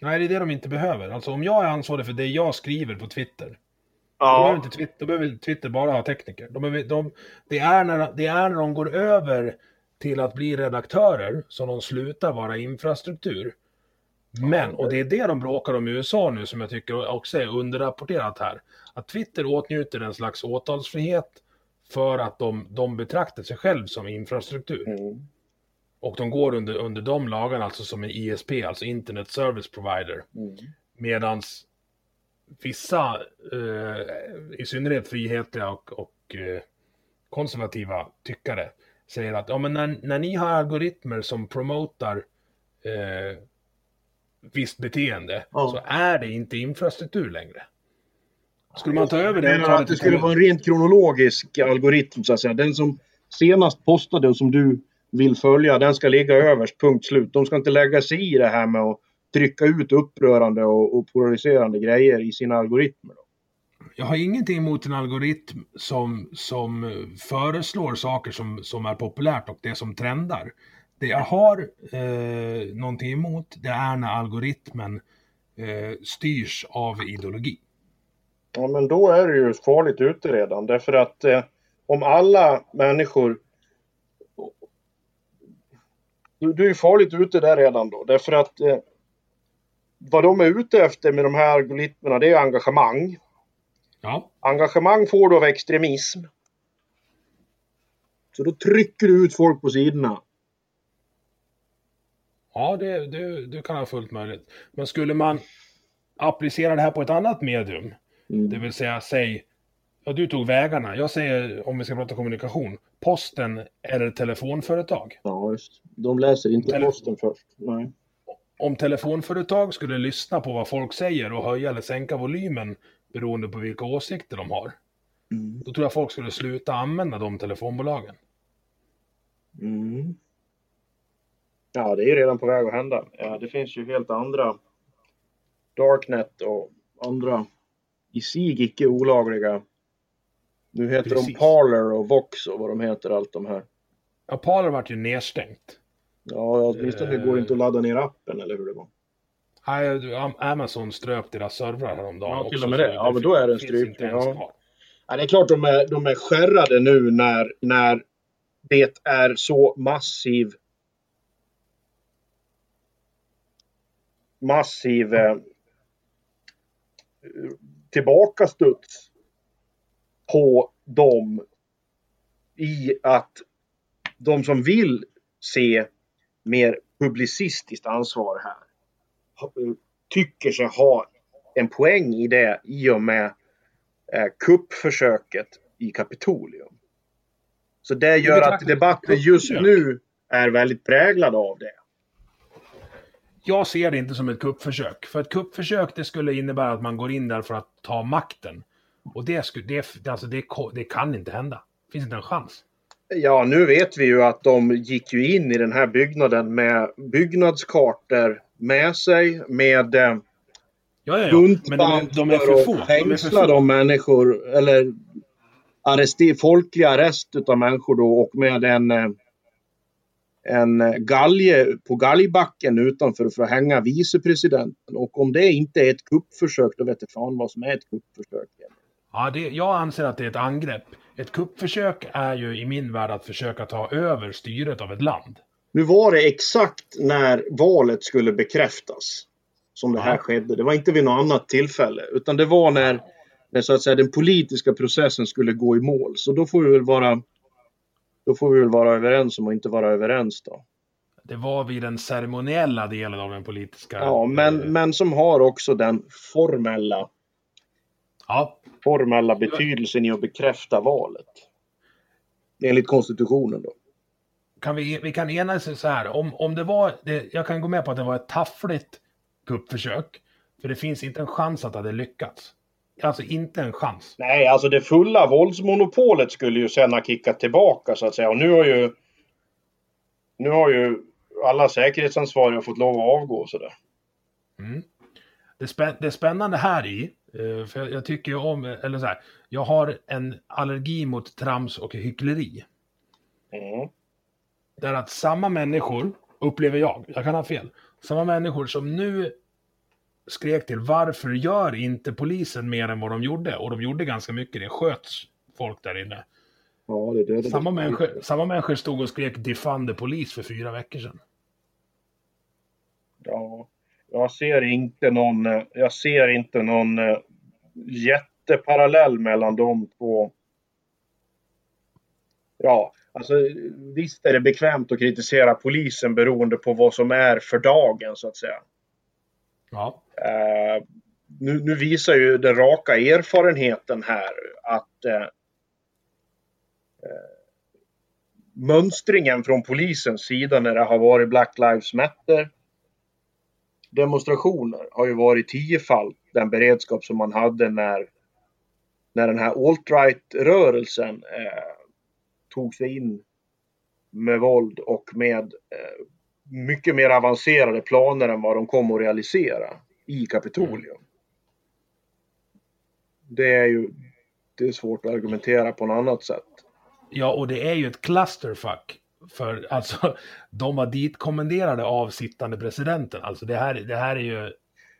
Nej, det är det de inte behöver. Alltså om jag är ansvarig för det jag skriver på Twitter. Då, behöver Ja. inte Twitter, då behöver Twitter bara ha tekniker. De behöver, de, det, är när, det är när de går över till att bli redaktörer som de slutar vara infrastruktur. Men, och det är det de bråkar om i USA nu som jag tycker också är underrapporterat här. Att Twitter åtnjuter en slags åtalsfrihet för att de, de betraktar sig själv som infrastruktur. Mm. Och de går under, under de lagarna, alltså som en ISP, alltså Internet Service Provider. Mm. Medans vissa, eh, i synnerhet frihetliga och, och eh, konservativa tyckare, säger att ja, men när, när ni har algoritmer som promotar eh, visst beteende Ja. så är det inte infrastruktur längre. Skulle man ta över det Jag menar att det skulle vara en rent kronologisk algoritm så att säga. Den som senast postade och som du vill följa, den ska ligga överst, punkt slut. De ska inte lägga sig i det här med att trycka ut upprörande och, och polariserande grejer i sina algoritmer. Då. Jag har ingenting emot en algoritm som, som föreslår saker som, som är populärt och det som trendar. Det jag har eh, någonting emot, det är när algoritmen eh, styrs av ideologi. Ja, men då är det ju farligt ute redan. Därför att eh, om alla människor... Du, du är farligt ute där redan då. Därför att eh, vad de är ute efter med de här algoritmerna, det är engagemang. Ja, Engagemang får du av extremism. Så då trycker du ut folk på sidorna. ja det, det, det kan vara fullt möjligt. Men skulle man applicera det här på ett annat medium, Mm. det vill säga säg, ja du tog vägarna, jag säger om vi ska prata kommunikation, posten eller telefonföretag. Ja, just. De läser inte Tele- posten först. Nej. om telefonföretag skulle lyssna på vad folk säger och höja eller sänka volymen beroende på vilka åsikter de har, Mm. då tror jag folk skulle sluta använda de telefonbolagen. Mm. Ja, det är ju redan på väg att hända. Ja, det finns ju helt andra Darknet och andra i sig icke olagliga. Nu heter Precis. de Parler och Vox och vad de heter allt de här. Ja, Parler vart ju nedstängt. Ja, åtminstone det går inte att ladda ner appen eller hur det var. Nej, Amazon ströp deras servrar häromdagen Ja, till också, och med det. Ja, men då är det en strypning, ja. Ja, det är klart de är, de är skärrade nu när, när det är så massiv massiv eh, tillbakastuds på dem i att de som vill se mer publicistiskt ansvar här tycker sig ha en poäng i det i och med eh, kuppförsöket i Kapitolium. Så det gör att debatten just nu är väldigt präglad av det. Jag ser det inte som ett kuppförsök. För ett kuppförsök det skulle innebära att man går in där för att ta makten. Och det, skulle, det, alltså det, det kan inte hända. Det finns inte en chans. Ja, nu vet vi ju att de gick ju in i den här byggnaden med byggnadskartor med sig, med eh, Ja, ja, ja. Men de de är för få. De fängsla få. de människor, eller arrester, folklig arrest utav människor då och med en, eh, en galge på galgbacken utanför för att hänga vicepresidenten. Och om det inte är ett kuppförsök, då vet jag fan vad som är ett kuppförsök. Ja, det, jag anser att det är ett angrepp. Ett kuppförsök är ju i min värld att försöka ta över styret av ett land. Nu var det exakt när valet skulle bekräftas som det här Ja. skedde. Det var inte vid något annat tillfälle. Utan det var när, när så att säga, den politiska processen skulle gå i mål. Så då får vi väl vara, då får vi väl vara överens om att inte vara överens då. det var vid den ceremoniella delen av den politiska... Ja, men, eh, men som har också den formella, Ja, formella betydelsen i att bekräfta valet. Enligt konstitutionen då. kan vi, vi kan enas så här, om, om det var, det, jag kan gå med på att det var ett taffligt kuppförsök, för det finns inte en chans att det hade lyckats. Alltså inte en chans. Nej, alltså det fulla våldsmonopolet skulle ju sen ha kickat tillbaka så att säga. Och nu har ju... Nu har ju alla säkerhetsansvariga fått lov att avgå och sådär. Mm. Det, spä, det spännande här i, för jag, jag tycker ju om, eller så här, jag har en allergi mot trams och hyckleri. Mm. Där att samma människor, upplever jag, jag kan ha fel, samma människor som nu skrek till varför gör inte polisen mer än vad de gjorde? Och de gjorde ganska mycket, det sköts folk där inne. Ja, det dödade. Samma människor, samma människor stod och skrek defund the polis för fyra veckor sedan. Ja, jag ser inte någon, eh, jag ser inte någon eh, jätteparallell mellan de två. Ja, alltså visst är det bekvämt att kritisera polisen beroende på vad som är för dagen så att säga. Ja, Eh, nu, nu visar ju den raka erfarenheten här att eh, eh, mönstringen från polisens sida när det har varit Black Lives Matter demonstrationer har ju varit tiofalt den beredskap som man hade när, när den här alt-right-rörelsen eh, tog sig in med våld och med eh, mycket mer avancerade planer än vad de kom att realisera i Kapitolium. Det är ju det är svårt att argumentera på något annat sätt. ja och det är ju ett clusterfuck. För alltså, de var ditkommenderade av sittande presidenten. Alltså det här, det här är ju...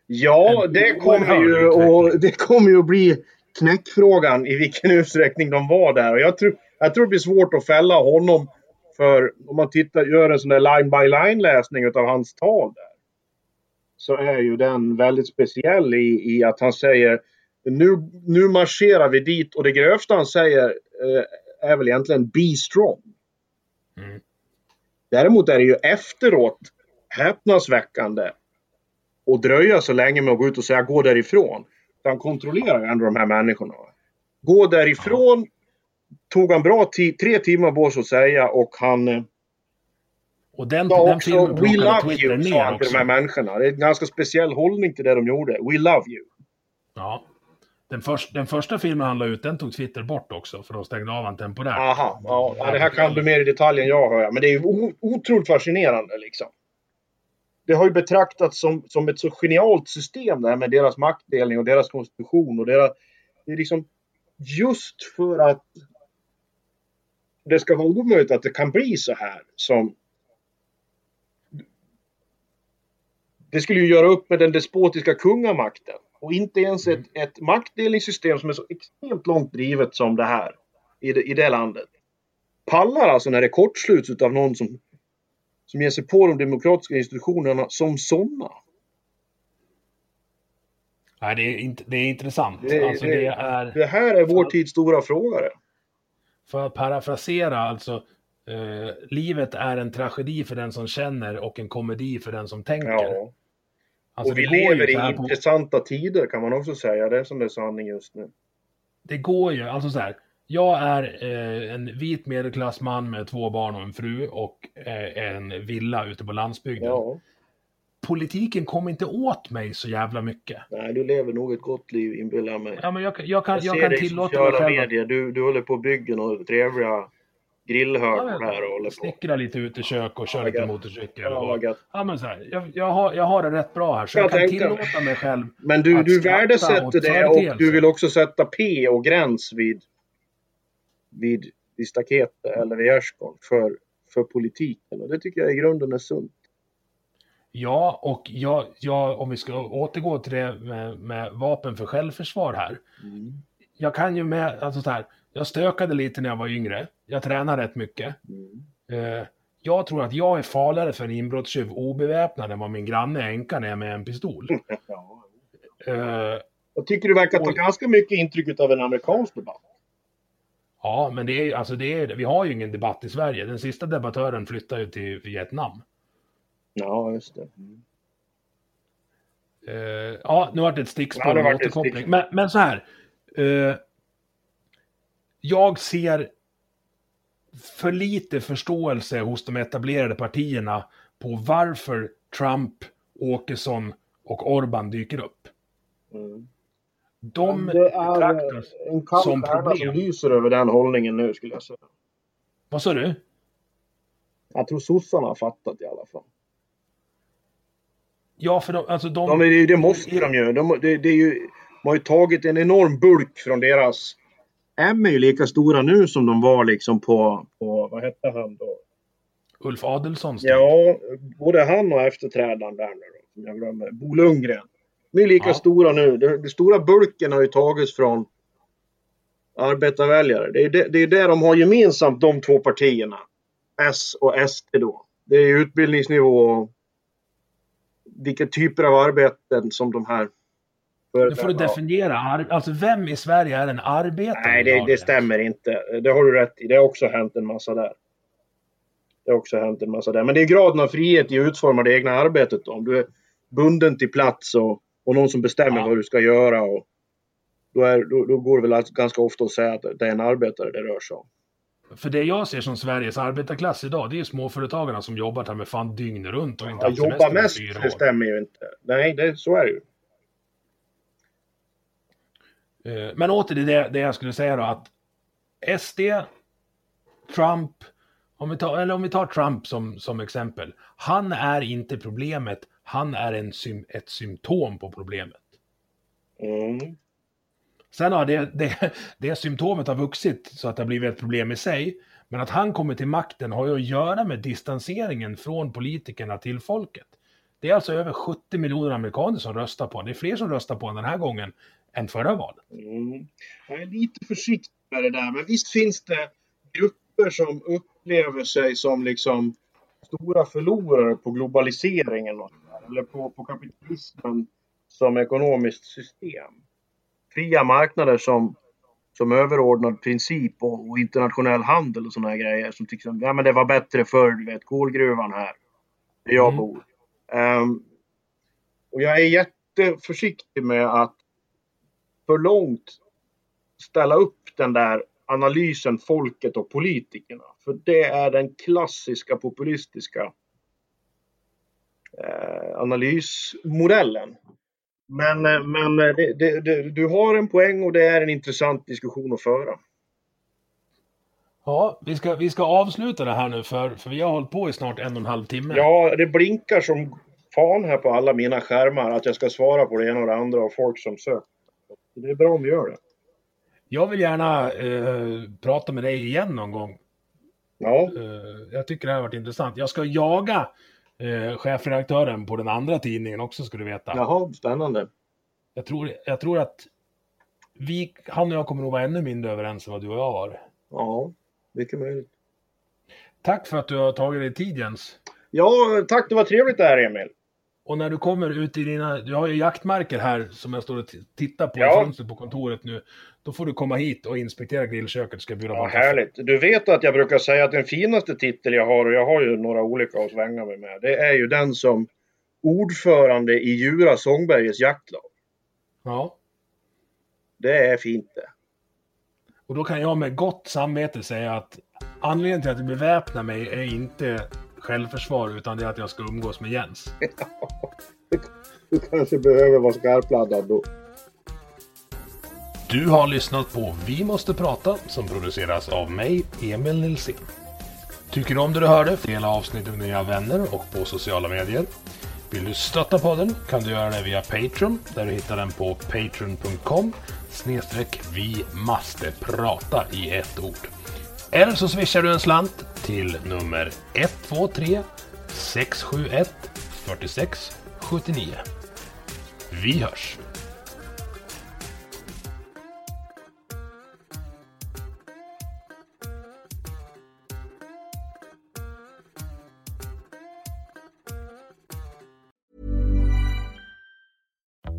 Ja, det kommer ju, och det kommer ju att bli knäckfrågan i vilken utsträckning de var där. Och jag tror, jag tror det blir svårt att fälla honom för om man tittar, gör en sån där line by line läsning av hans tal där. Så är ju den väldigt speciell i, i att han säger nu, nu marscherar vi dit och det grövsta han säger eh, är väl egentligen be strong. Mm. Däremot är det ju efteråt häpnadsväckande och dröja så länge med att gå ut och säga gå därifrån. Han kontrollerar ju ändå de här människorna. Gå därifrån tog han bra ti- tre timmar på sig att säga och han eh, Och den, sa den också We love you sa han till de här människorna. Det är en ganska speciell hållning till det de gjorde. We love you. Ja. Den, först, den första filmen han la ut, den tog Twitter bort också, för de stängde av han temporärt. Aha, ja, det här kan du mer i detalj än jag hör jag. Men det är ju otroligt fascinerande liksom. Det har ju betraktats som, som ett så genialt system det här med deras maktdelning och deras konstitution och deras... Det är liksom just för att det ska vara omöjligt att det kan bli så här som... Det skulle ju göra upp med den despotiska kungamakten. Och inte ens ett, ett maktdelningssystem som är så extremt långt drivet som det här i det, i det landet. Pallar alltså när det kortsluts utav någon som, som ger sig på de demokratiska institutionerna som sådana. Nej, det är, inte, det är intressant. Det- alltså, det- det är, Det här är vår tids stora fråga. för att parafrasera, alltså, eh, livet är en tragedi för den som känner och en komedi för den som tänker. Ja. Alltså, och vi lever i på- intressanta tider kan man också säga. Det är som det är sanning just nu. det går ju, alltså så här. Jag är eh, en vit medelklassman med två barn och en fru och eh, en villa ute på landsbygden. Ja. Politiken kommer inte åt mig så jävla mycket. Nej, du lever nog ett gott liv inbillar jag mig. Ja, men jag, jag kan, Jag jag kan tillåta mig själv att medier. Du, du håller på och bygger några trevliga grillhörnor här och håller på. snickra lite ute i kök och köra Ja, lite motorcykel. Ja, vad och, ja, men så här, jag, jag, har, jag har det rätt bra här, så Jag jag, kan tillåta mig själv Men du, att du värdesätter det och du vill också sätta P och gräns vid, vid, vid staketet eller vid gärdsgården för, för politiken. Och det tycker jag i grunden är sunt. Ja, och jag, jag, om vi ska återgå till det med, med vapen för självförsvar här. Jag kan ju med, alltså så här, jag stökade lite när jag var yngre. Jag tränar rätt mycket. Eh, jag tror att jag är farligare för en inbrottstjuv obeväpnad än vad min granne är änka när jag är med en pistol. Ja. Eh, Jag tycker du verkar ta Oj. ganska mycket intryck av en amerikansk debatt. Ja, men det är, alltså det är, vi har ju ingen debatt i Sverige. Den sista debattören flyttar ju till Vietnam. Ja, just det. Mm. Uh, ja, nu har det ett stickspår ja, återkoppling. Men, men så här. Uh, jag ser för lite förståelse hos de etablerade partierna på varför Trump, Åkesson och Orban dyker upp. Mm. De det är en kall som problem. som lyser över den hållningen nu skulle jag säga. Vad sa du? Jag tror sossarna har fattat i alla fall. Ja, för de, alltså de... de det, det måste de ju. De, det, det är ju. De har ju tagit en enorm bulk från deras... M är ju lika stora nu som de var liksom på, på vad hette han då? Ulf Adelsohn? Ja, både han och efterträdaren där nu då, som jag glömmer. Bo Lundgren. De är lika ja. stora nu. Den, den stora bulken har ju tagits från arbetarväljare. Det är det, det är det de har gemensamt, de två partierna. S och SD då. Det är utbildningsnivå och vilka typer av arbeten som de här nu får du definiera, alltså vem i Sverige är en arbetare? Nej, det, det stämmer inte. Det har du rätt i. Det har också hänt en massa där. Det har också hänt en massa där. Men det är graden av frihet i att utforma det egna arbetet. Då. Om du är bunden till plats och, och någon som bestämmer ja. vad du ska göra. Och, då, är, då, då går det väl ganska ofta att säga att det är en arbetare det rör sig om. För det jag ser som Sveriges arbetarklass idag, det är småföretagarna som jobbar här med fan dygnet runt och inte ja, jobbar mest, det stämmer ju inte. Nej, det, så är det ju. Eh, men åter till det, det jag skulle säga då, att SD, Trump, om vi tar, eller om vi tar Trump som, som exempel. Han är inte problemet, han är en, ett symptom på problemet. Mm. Sen har det, det, det symptomet har vuxit så att det har blivit ett problem i sig. Men att han kommer till makten har ju att göra med distanseringen från politikerna till folket. Det är alltså över 70 miljoner amerikaner som röstar på Det är fler som röstar på den här gången än förra valet. Mm. Jag är lite försiktig med det där, men visst finns det grupper som upplever sig som liksom stora förlorare på globaliseringen eller på, på kapitalismen som ekonomiskt system fria marknader som, som överordnad princip och, och internationell handel och sådana här grejer. Som tycker ja men det var bättre förr, du vet, kolgruvan här, där jag mm. bor. Um, och jag är jätteförsiktig med att för långt ställa upp den där analysen folket och politikerna. För det är den klassiska populistiska analysmodellen. Men, eh, men eh, det, det, det, du har en poäng och det är en intressant diskussion att föra. Ja, vi ska, vi ska avsluta det här nu för, för vi har hållit på i snart en och en halv timme. Ja, det blinkar som fan här på alla mina skärmar att jag ska svara på det ena och det andra av folk som söker. Det är bra om vi gör det. Jag vill gärna eh, prata med dig igen någon gång. Ja. Eh, jag tycker det här har varit intressant. Jag ska jaga eh, chefredaktören på den andra tidningen också, ska du veta. Jaha, spännande. Jag tror, jag tror att vi, han och jag kommer nog vara ännu mindre överens än vad du och jag var. Ja, mycket möjligt. Tack för att du har tagit dig tid Jens. Ja, tack. Det var trevligt det här Emil. Och när du kommer ut i dina, du har ju jaktmarker här som jag står och tittar på ja. i fönstret på kontoret nu. Då får du komma hit och inspektera grillköket, ska bjuda ja, Härligt. Du vet att jag brukar säga att den finaste titel jag har, och jag har ju några olika att svänga mig med, det är ju den som ordförande i Djura Sångbergets jaktlag. Ja. Det är fint det. Och då kan jag med gott samvete säga att anledningen till att jag beväpnar mig är inte självförsvar utan det är att jag ska umgås med Jens. du kanske behöver vara skarpladdad då. Du har lyssnat på Vi måste prata som produceras av mig, Emil Nilsson. Tycker du om det du hörde? Dela avsnittet med dina vänner och på sociala medier. Vill du stötta podden kan du göra det via Patreon där du hittar den på patreon.com snedstreck vi måste prata i ett ord. Eller så swishar du en slant till nummer 123 671 46 79. Vi hörs!